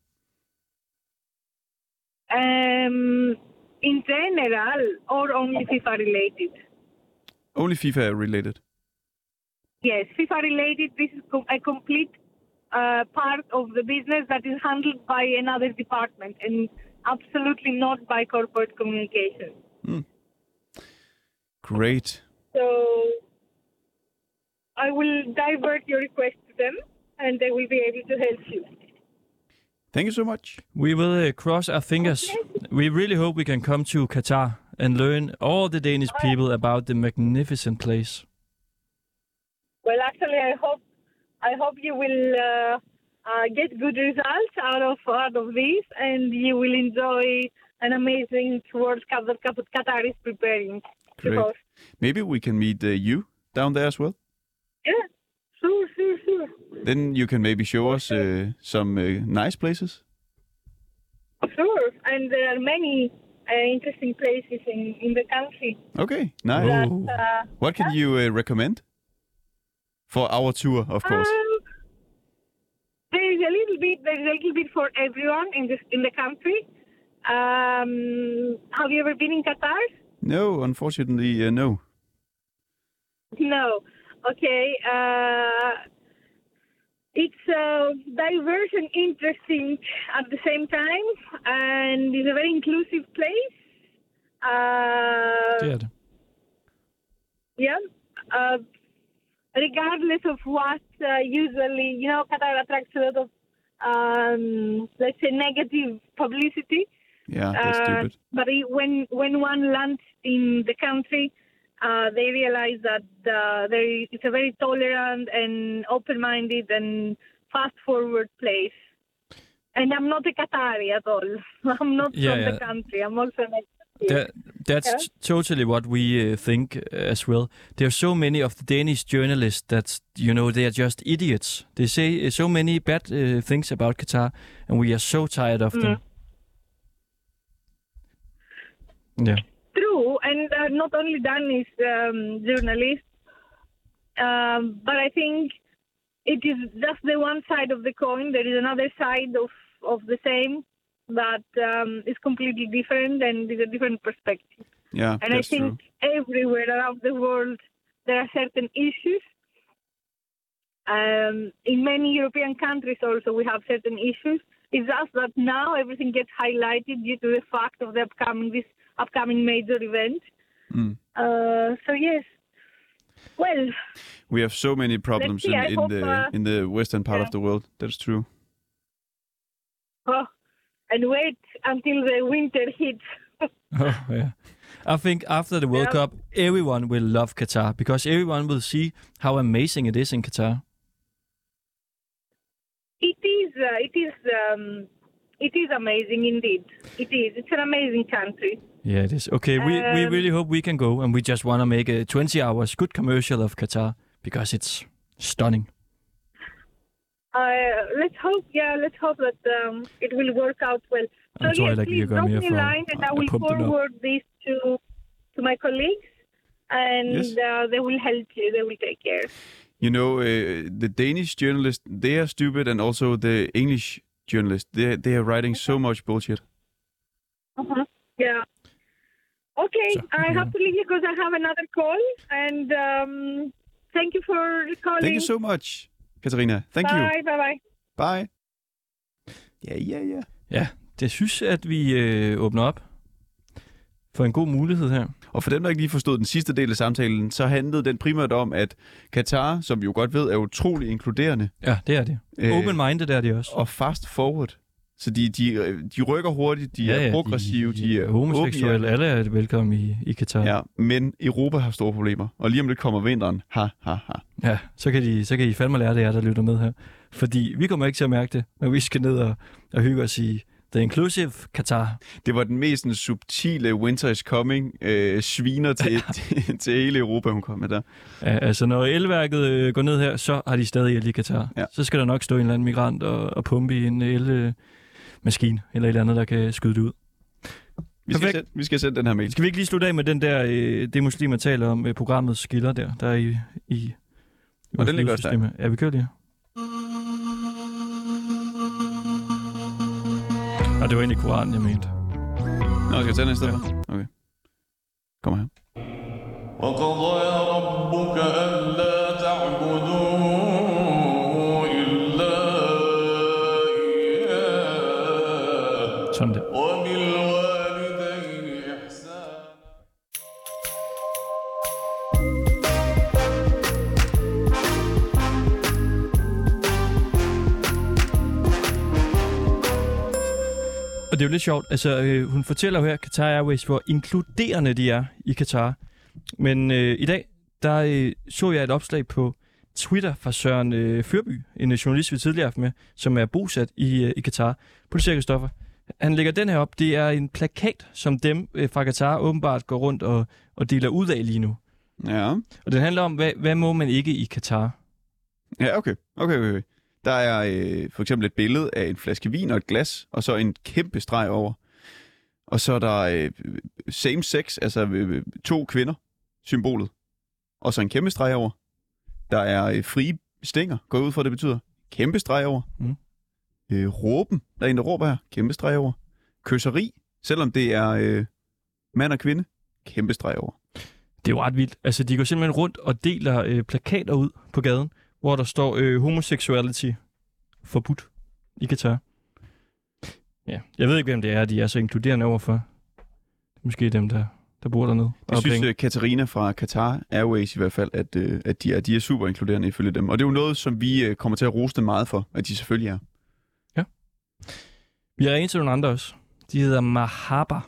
Um, in general, or only FIFA related. Only FIFA related. Yes, FIFA related. This is a complete uh, part of the business that is handled by another department and absolutely not by corporate communication. Great. So I will divert your request to them and they will be able to help you. Thank you so much. We will uh, cross our fingers. We really hope we can come to Qatar and learn all the Danish people about the magnificent place. Well, actually, I hope I hope you will uh, uh, get good results out of out of this, and you will enjoy an amazing World Cup that Qatar is preparing. to Great. host. Maybe we can meet uh, you down there as well. Yeah, sure, sure, sure. Then you can maybe show us uh, some uh, nice places. Sure, and there are many uh, interesting places in, in the country. Okay, nice. That, uh, What can you uh, recommend for our tour, of course? um, there is a little bit. There is a little bit for everyone in this in the country. Um, have you ever been in Qatar? No, unfortunately, uh, no. No. Okay. Uh, it's uh, diverse and interesting at the same time, and it's a very inclusive place. Uh, Det. Yeah. Uh, regardless of what uh, usually, you know, Qatar attracts a lot of, um, let's say, negative publicity. Yeah, that's Uh, stupid. But it, when when one lands in the country, uh, they realize that uh, there it's a very tolerant and open-minded and fast-forward place. And I'm not a Qatari at all. <laughs> I'm not Yeah, from yeah. the country. I'm also an expat here. That, that's Yeah. totally what we uh, think uh, as well. There are so many of the Danish journalists that you know they are just idiots. They say uh, so many bad uh, things about Qatar, and we are so tired of them. Yeah, True, and uh, not only Danish um, journalists, um, but I think it is just the one side of the coin. There is another side of, of the same that um, is completely different and is a different perspective. Yeah, And I think true. everywhere around the world there are certain issues. Um, in many European countries also we have certain issues. It's just that now everything gets highlighted due to the fact of the upcoming this upcoming major event. Mm. Uh, so yes, well, We have so many problems see, in, in hope, the uh, in the western part yeah. of the world. That's true. oh, and wait until the winter hits. <laughs> oh, yeah. I think after the World Yeah. Cup, everyone will love Qatar because everyone will see how amazing it is in Qatar. It is. Uh, it is. Um, it is amazing indeed. It is. It's an amazing country. Yeah, it is. Okay, we, we Um, really hope we can go, and we just want to make a 20 hours good commercial of Qatar because it's stunning. Uh, let's hope, yeah, let's hope that um, it will work out well. So yes, vi please drop me a line and I will pumpe den op. forward this to to my colleagues and Yes. uh, they will help you. They will take care. You know, uh, the Danish journalists, they are stupid, and also the English journalists, they, they are writing so much bullshit. Uh-huh. Yeah. Okay, So, I yeah. have to leave you because I have another call. And um, thank you for calling. Thank you so much, Katarina. Thank you. bye, bye, bye. Bye. Ja, ja, ja. Ja, det synes at vi øh, åbner op for en god mulighed her. Og for dem, der ikke lige forstod den sidste del af samtalen, så handlede den primært om, at Katar, som vi jo godt ved, er utrolig inkluderende Ja, det er det. Øh, Open-minded er de også. og fast forward. Så de, de, de rykker hurtigt, de ja, er progressive, de, de er homoseksuelle. Alle er velkommen i, i Katar. Ja, men Europa har store problemer. Og lige om lidt kommer vinteren. Ha, ha, ha. Ja, så kan, de, så kan I fandme lære det, jer, der lytter med her. Fordi vi kommer ikke til at mærke det, når vi skal ned og, og hygge os i The Inclusive Qatar. Det var den mest subtile Winter is Coming øh, sviner til, <laughs> til, <laughs> til hele Europa, hun kom med der. Ja, altså, når elværket øh, går ned her, så har de stadig el i Katar. Ja. Så skal der nok stå en eller anden migrant og, og pumpe i en elmaskine, eller et eller andet, der kan skyde det ud. Vi skal, Perfekt. sende, vi skal sende den her mail. Skal vi ikke lige slutte af med den der, øh, det muslimer taler om, øh, programmet skiller der, der er i, i, i Og den ligger også der. systemet. Ja, vi kører lige. Og det var egentlig Koranen, jeg mente. Nå, skal jeg tage den i stedet for? Okay. Kom her. وقضى ربك ألا Sunday. Og det er jo lidt sjovt. Altså, øh, hun fortæller jo her, Qatar Airways, hvor inkluderende de er i Qatar. Men øh, i dag, der øh, så jeg et opslag på Twitter fra Søren øh, Fyrby, en journalist, vi tidligere har haft med, som er bosat i, øh, i Katar. Politikerstoffer. Han lægger den her op. Det er en plakat, som dem øh, fra Qatar åbenbart går rundt og, og deler ud af lige nu. Ja. Og den handler om, hvad, hvad må man ikke i Qatar? Ja, okay. Okay, okay. Der er øh, for eksempel et billede af en flaske vin og et glas, og så en kæmpe streg over. Og så er der øh, same sex, altså øh, to kvinder, symbolet. Og så en kæmpe streg over. Der er øh, frie stænger, går ud fra, det betyder. Kæmpe streg over. Mm. Øh, råben, der er en, der råber her. Kæmpe streg over. Kysseri, selvom det er øh, mand og kvinde. Kæmpe streg over. Det er jo ret vildt. Altså, de går simpelthen rundt og deler øh, plakater ud på gaden, hvor der står øh, homoseksuality forbudt i Katar. Ja, jeg ved ikke, hvem det er, de er så inkluderende overfor. Er måske dem, der, der bor dernede. Jeg synes, penge. øh, Katarina fra Qatar Airways i hvert fald, at, øh, at de, er, de er super inkluderende ifølge dem. Og det er jo noget, som vi øh, kommer til at rose dem meget for, at de selvfølgelig er. Vi har ringet til nogle andre også. De hedder Mahaba.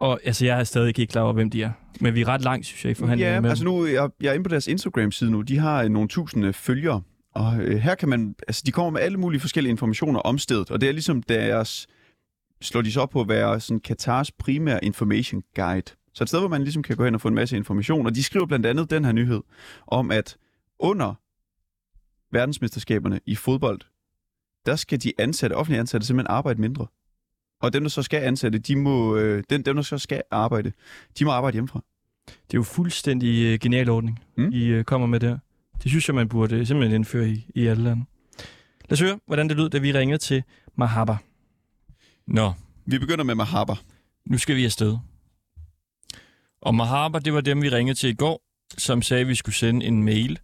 Og altså, jeg er stadig ikke klar over, hvem de er. Men vi er ret langt, synes jeg, i forhandlingen Ja, med altså nu, jeg, jeg er inde på deres Instagram-side nu. De har øh, nogle tusinde følgere. Og øh, her kan man, altså de kommer med alle mulige forskellige informationer om stedet. Og det er ligesom deres, slår de så op på at være sådan Katars primære information guide. Så et sted, hvor man ligesom kan gå hen og få en masse information. Og de skriver blandt andet den her nyhed om, at under verdensmesterskaberne i fodbold, der skal de ansatte, offentlige ansatte, simpelthen arbejde mindre. Og dem, der så skal ansætte, de må, øh, dem, dem, der så skal arbejde, de må arbejde hjemmefra. Det er jo fuldstændig øh, genial ordning, Mm. mm. I øh, kommer med der. Det synes jeg, man burde øh, simpelthen indføre i, i alle lande. Lad os høre, hvordan det lød, da vi ringede til Mahaba. Nå, Vi begynder med Mahaba. nu skal vi afsted. Og Mahaba, det var dem, vi ringede til i går, som sagde, at vi skulle sende en mail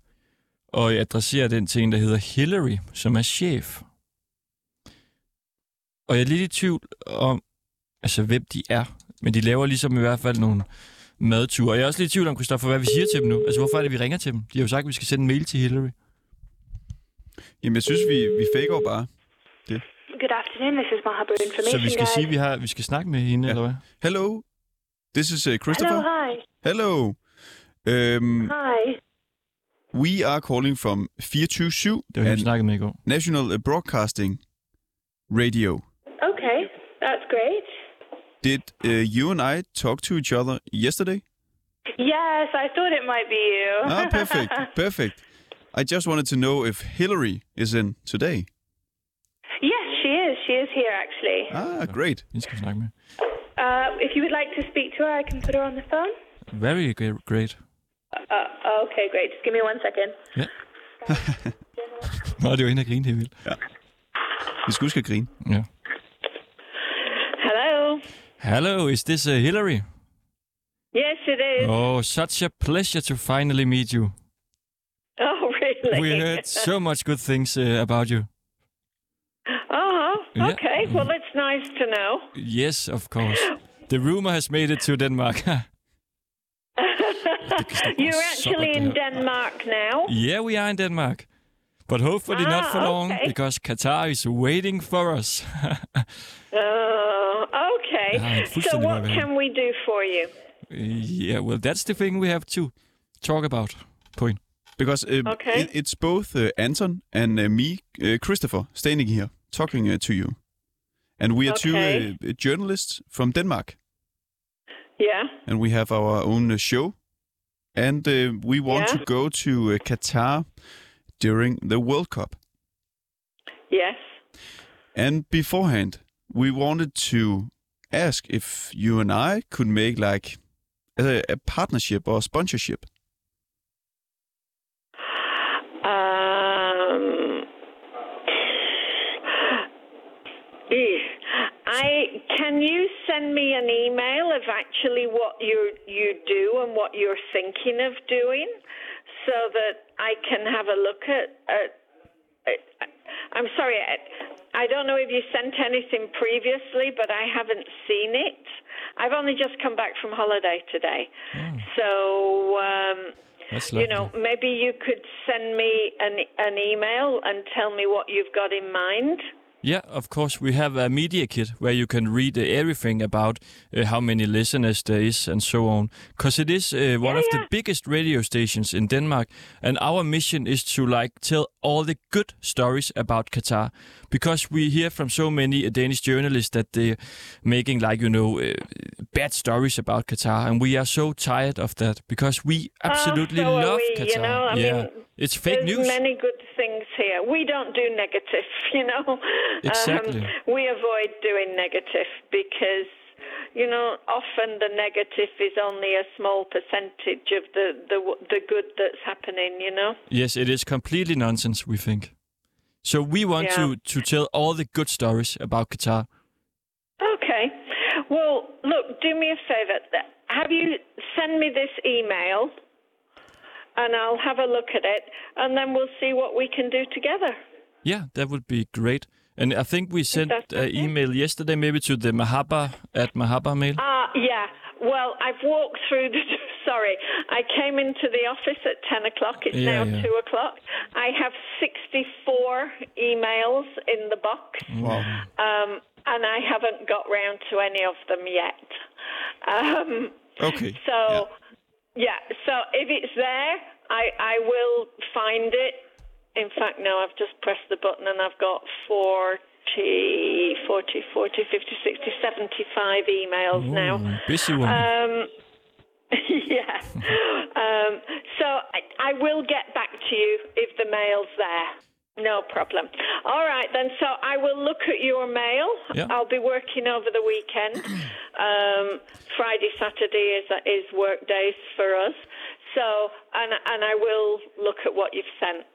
og adressere den til en, der hedder Hillary, som er chef. Og jeg er lidt i tvivl om, altså hvem de er. Men de laver ligesom i hvert fald nogle madture. Og jeg er også lidt i tvivl om, Christoffer, hvad vi siger til dem nu. Altså hvorfor er det, vi ringer til dem? De har jo sagt, at vi skal sende en mail til Hillary. Jamen, jeg synes, vi, vi faker jo bare. Good afternoon, this is Mahaba Information Så vi skal Guide. sige, at vi, har, vi skal snakke med hende, Ja. eller hvad? Hello, this is uh, Christopher. Hello, hi. Hello. Um, Hi. we are calling from 24-7 Det var hende, vi snakkede med i går. National Broadcasting Radio. Did uh, you and I talk to each other yesterday? Yes, I thought it might be you. Ah, perfect, <laughs> perfect. I just wanted to know if Hillary is in today. yes, she is. She is here, actually. Ah, great. Den skal vi snakke med. Uh, if you would like to speak to her, I can put her on the phone. Very g- great. Uh, okay, great. Just give me one second. Ja. <laughs> Nå, det var hende, der grinede helt vildt. Vi skal huske at grine. Ja. Hello. Is this uh, Hillary? Yes, it is. Oh, such a pleasure to finally meet you. <laughs> Oh, really? We heard so much good things uh, about you. Uh-huh. Yeah. Okay. Well, it's nice to know. Yes, of course. The rumor has made it to Denmark. <laughs> You're actually in. Denmark now. yeah, we are in Denmark. But hopefully not for Ah, long, because Qatar is waiting for us. Oh, <laughs> okay. Ja, so what hvad jeg vil. can we do for you? yeah, well, that's the thing we have to talk about. Point. Because uh, Okay. it, it's both uh, Anton and uh, me, uh, Christopher, standing here talking uh, to you. And we are two Okay. uh, journalists from Denmark. Yeah. and we have our own uh, show. And uh, we want Yeah. to go to uh, Qatar during the World Cup. Yes. And beforehand, we wanted to ask if you and I could make like a, a partnership or sponsorship. Um, eh, I can you send me an email of actually what you you do and what you're thinking of doing, so that I can have a look at. at, at I'm sorry, I, don't know if you sent anything previously, but I haven't seen it. I've only just come back from holiday today, so. Um, you know, maybe you could send me an, an email and tell me what you've got in mind. Yeah, of course. We have a media kit where you can read uh, everything about uh, how many listeners there is and so on. Because it is uh, one Yeah, of the biggest radio stations in Denmark, and our mission is to like tell all the good stories about Qatar. Because we hear from so many Danish journalists that they're making like you know uh, bad stories about Qatar, and we are so tired of that because we absolutely Oh, so love we, Qatar. you know, I yeah, mean, it's fake news. many good things here. We don't do negative, <laughs> you know. Exactly. Um, we avoid doing negative because, you know, often the negative is only a small percentage of the, the, the good that's happening, you know. Yes, it is completely nonsense, we think. So we want Yeah. to, to tell all the good stories about Qatar. Okay. Well, look, do me a favor. Have you send me this email and I'll have a look at it and then we'll see what we can do together. Yeah, that would be great. And I think we sent an okay? email yesterday, maybe to the Mahaba at Mahaba mail. Ah, yeah. Well, I've walked through the. <laughs> Sorry, I came into the office at 10 o'clock. It's Yeah, now yeah. 2 o'clock. I have 64 emails in the box, Wow. um, and I haven't got round to any of them yet. Um, Okay. so, yeah. So if it's there, I, I will find it. In fact, no, I've just pressed the button and I've got 40, 40, 40, 50, 60, 75 emails now. Ooh, busy woman. Um, <laughs> yeah. um, so I, I will get back to you if the mail's there. No problem. All right, then. So I will look at your mail. Yeah. I'll be working over the weekend. <clears throat> Um, Friday, Saturday is is work days for us. So, and and I will look at what you've sent.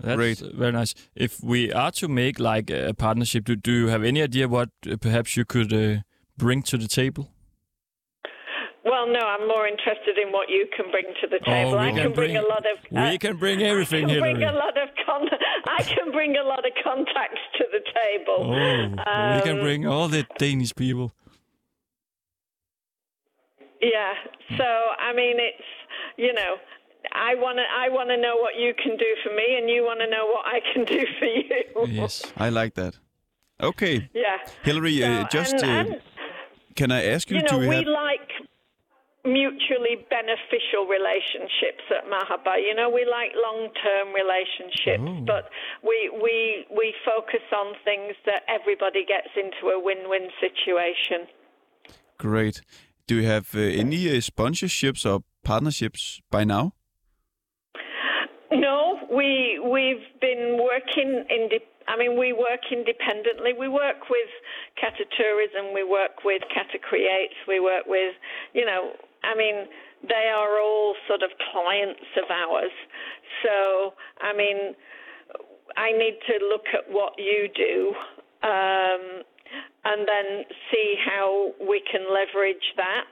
That's Great. very nice. If we are to make like a partnership, do, do you have any idea what uh, perhaps you could uh, bring to the table? Well, no, I'm more interested in what you can bring to the table. Oh, we I can can bring, bring- a lot of. uh, we can bring everything, I can bring Hillary. a lot of con- <laughs> I can bring a lot of contacts to the table. Oh, we can Um, bring all the Danish people. Yeah. So I mean, it's you know, I want to I want to know what you can do for me, and you want to know what I can do for you. Yes. I like that. Okay. Yeah. Hillary, uh, just and- uh, and, can I ask you, you know, you we have... like mutually beneficial relationships at Mahaba. You know, we like long-term relationships, Oh. but we we we focus on things that everybody gets into a win-win situation. Great. Do you have uh, any uh, sponsorships or partnerships by now? No, we we've been working in. I mean, we work independently. We work with Cata Tourism. We work with Cata Creates. We work with, you know, I mean, they are all sort of clients of ours. So, I mean, I need to look at what you do. Um, and then see how we can leverage that.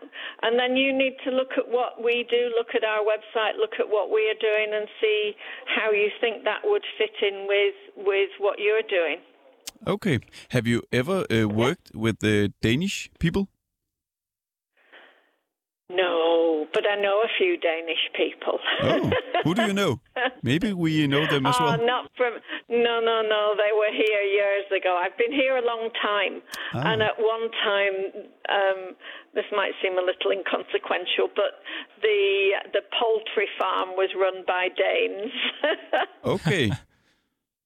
And then you need to look at what we do, look at our website, look at what we are doing, and see how you think that would fit in with with what you're doing. Okay. Have you ever uh, worked with the Danish people? No, but I know a few Danish people. Oh, who do you know? Maybe we know them as Oh, <laughs> well. not from. No, no, no. They were here years ago. I've been here a long time, Ah. and at one time, um, this might seem a little inconsequential, but the the poultry farm was run by Danes. <laughs> Okay.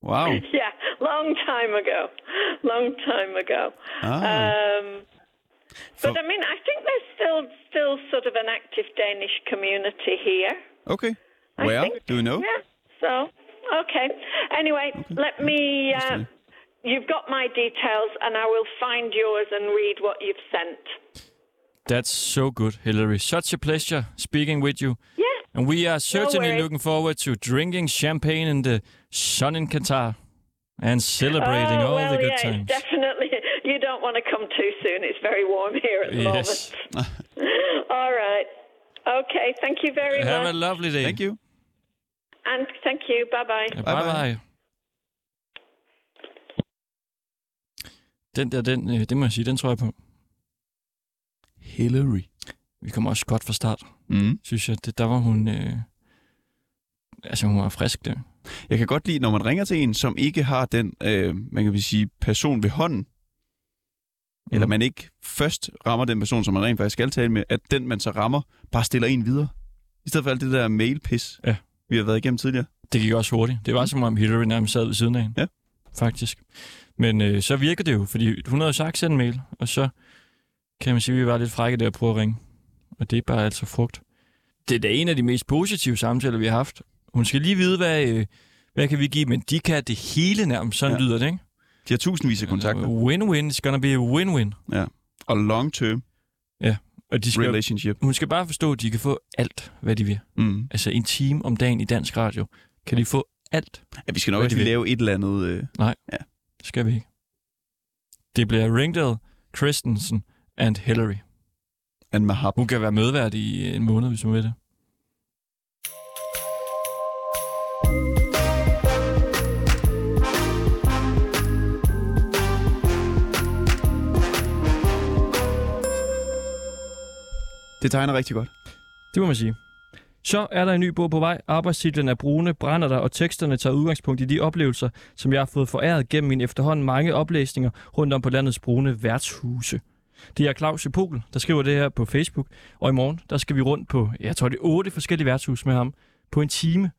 Wow. yeah, long time ago. Long time ago. Ah. Um, but For- I mean, I think there's still still sort of an active Danish community here. Okay. I Where? think. Do you know? Yeah. So, okay. Anyway, let me. Uh, you've got my details, and I will find yours and read what you've sent. That's so good, Hilary. Such a pleasure speaking with you. Yeah. And we are certainly worries. looking forward to drinking champagne in the sun in Qatar and celebrating oh, all well, the good yeah, times. it's definitely. Don't want to come too soon. It's very warm here at the Yes. moment. <laughs> All right. Okay. Thank you very Have a much. lovely day. Thank you. and thank you. Bye bye. Bye Bye-bye. bye. Den der, den, øh, det må jeg sige, den tror jeg på. Hillary. Vi kommer også godt fra start, Mm. synes jeg. Det, der var hun... Øh, altså, hun var frisk der. Jeg kan godt lide, når man ringer til en, som ikke har den, øh, man kan sige, person ved hånden, mm. eller man ikke først rammer den person, som man rent faktisk skal tale med, at den, man så rammer, bare stiller en videre. I stedet for alt det der mailpis, Ja. vi har været igennem tidligere. Det gik også hurtigt. Det var som om Hillary nærmest sad ved siden af hende. Ja. Faktisk. Men øh, så virker det jo, fordi hun havde sagt send en mail, og så kan man sige, at vi var lidt frække der at prøve at ringe. Og det er bare altså frugt. Det er da en af de mest positive samtaler, vi har haft. Hun skal lige vide, hvad, øh, hvad kan vi give, men de kan det hele nærmest. Sådan ja. lyder det, ikke? De har tusindvis af kontakter. Win-win. It's gonna be a win-win. Og long-term Og de skal, relationship. hun skal bare forstå, at de kan få alt, hvad de vil. Mm. Altså en time om dagen i dansk radio. Kan de få alt? Ja, vi skal nok vil. lave et eller andet... Øh, Det skal vi ikke. Det bliver Ringdale, Christensen and Hillary. and Mahab. Hun kan være medvært i en måned, hvis hun vil det. Det tegner rigtig godt. Det må man sige. Så er der en ny bog på vej. Arbejdstitlen er Brune brænder der, og teksterne tager udgangspunkt i de oplevelser, som jeg har fået foræret gennem mine efterhånden mange oplæsninger rundt om på landets brune værtshuse. Det er Claus Pogel, der skriver det her på Facebook, og i morgen, der skal vi rundt på, jeg tror det er otte forskellige værtshus med ham, på en time.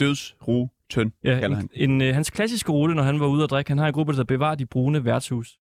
Døds, ro, tynd, Ja, kalder en, han. en, øh, hans klassiske rute, når han var ude at drikke, han har en gruppe, der bevarer de brune værtshus.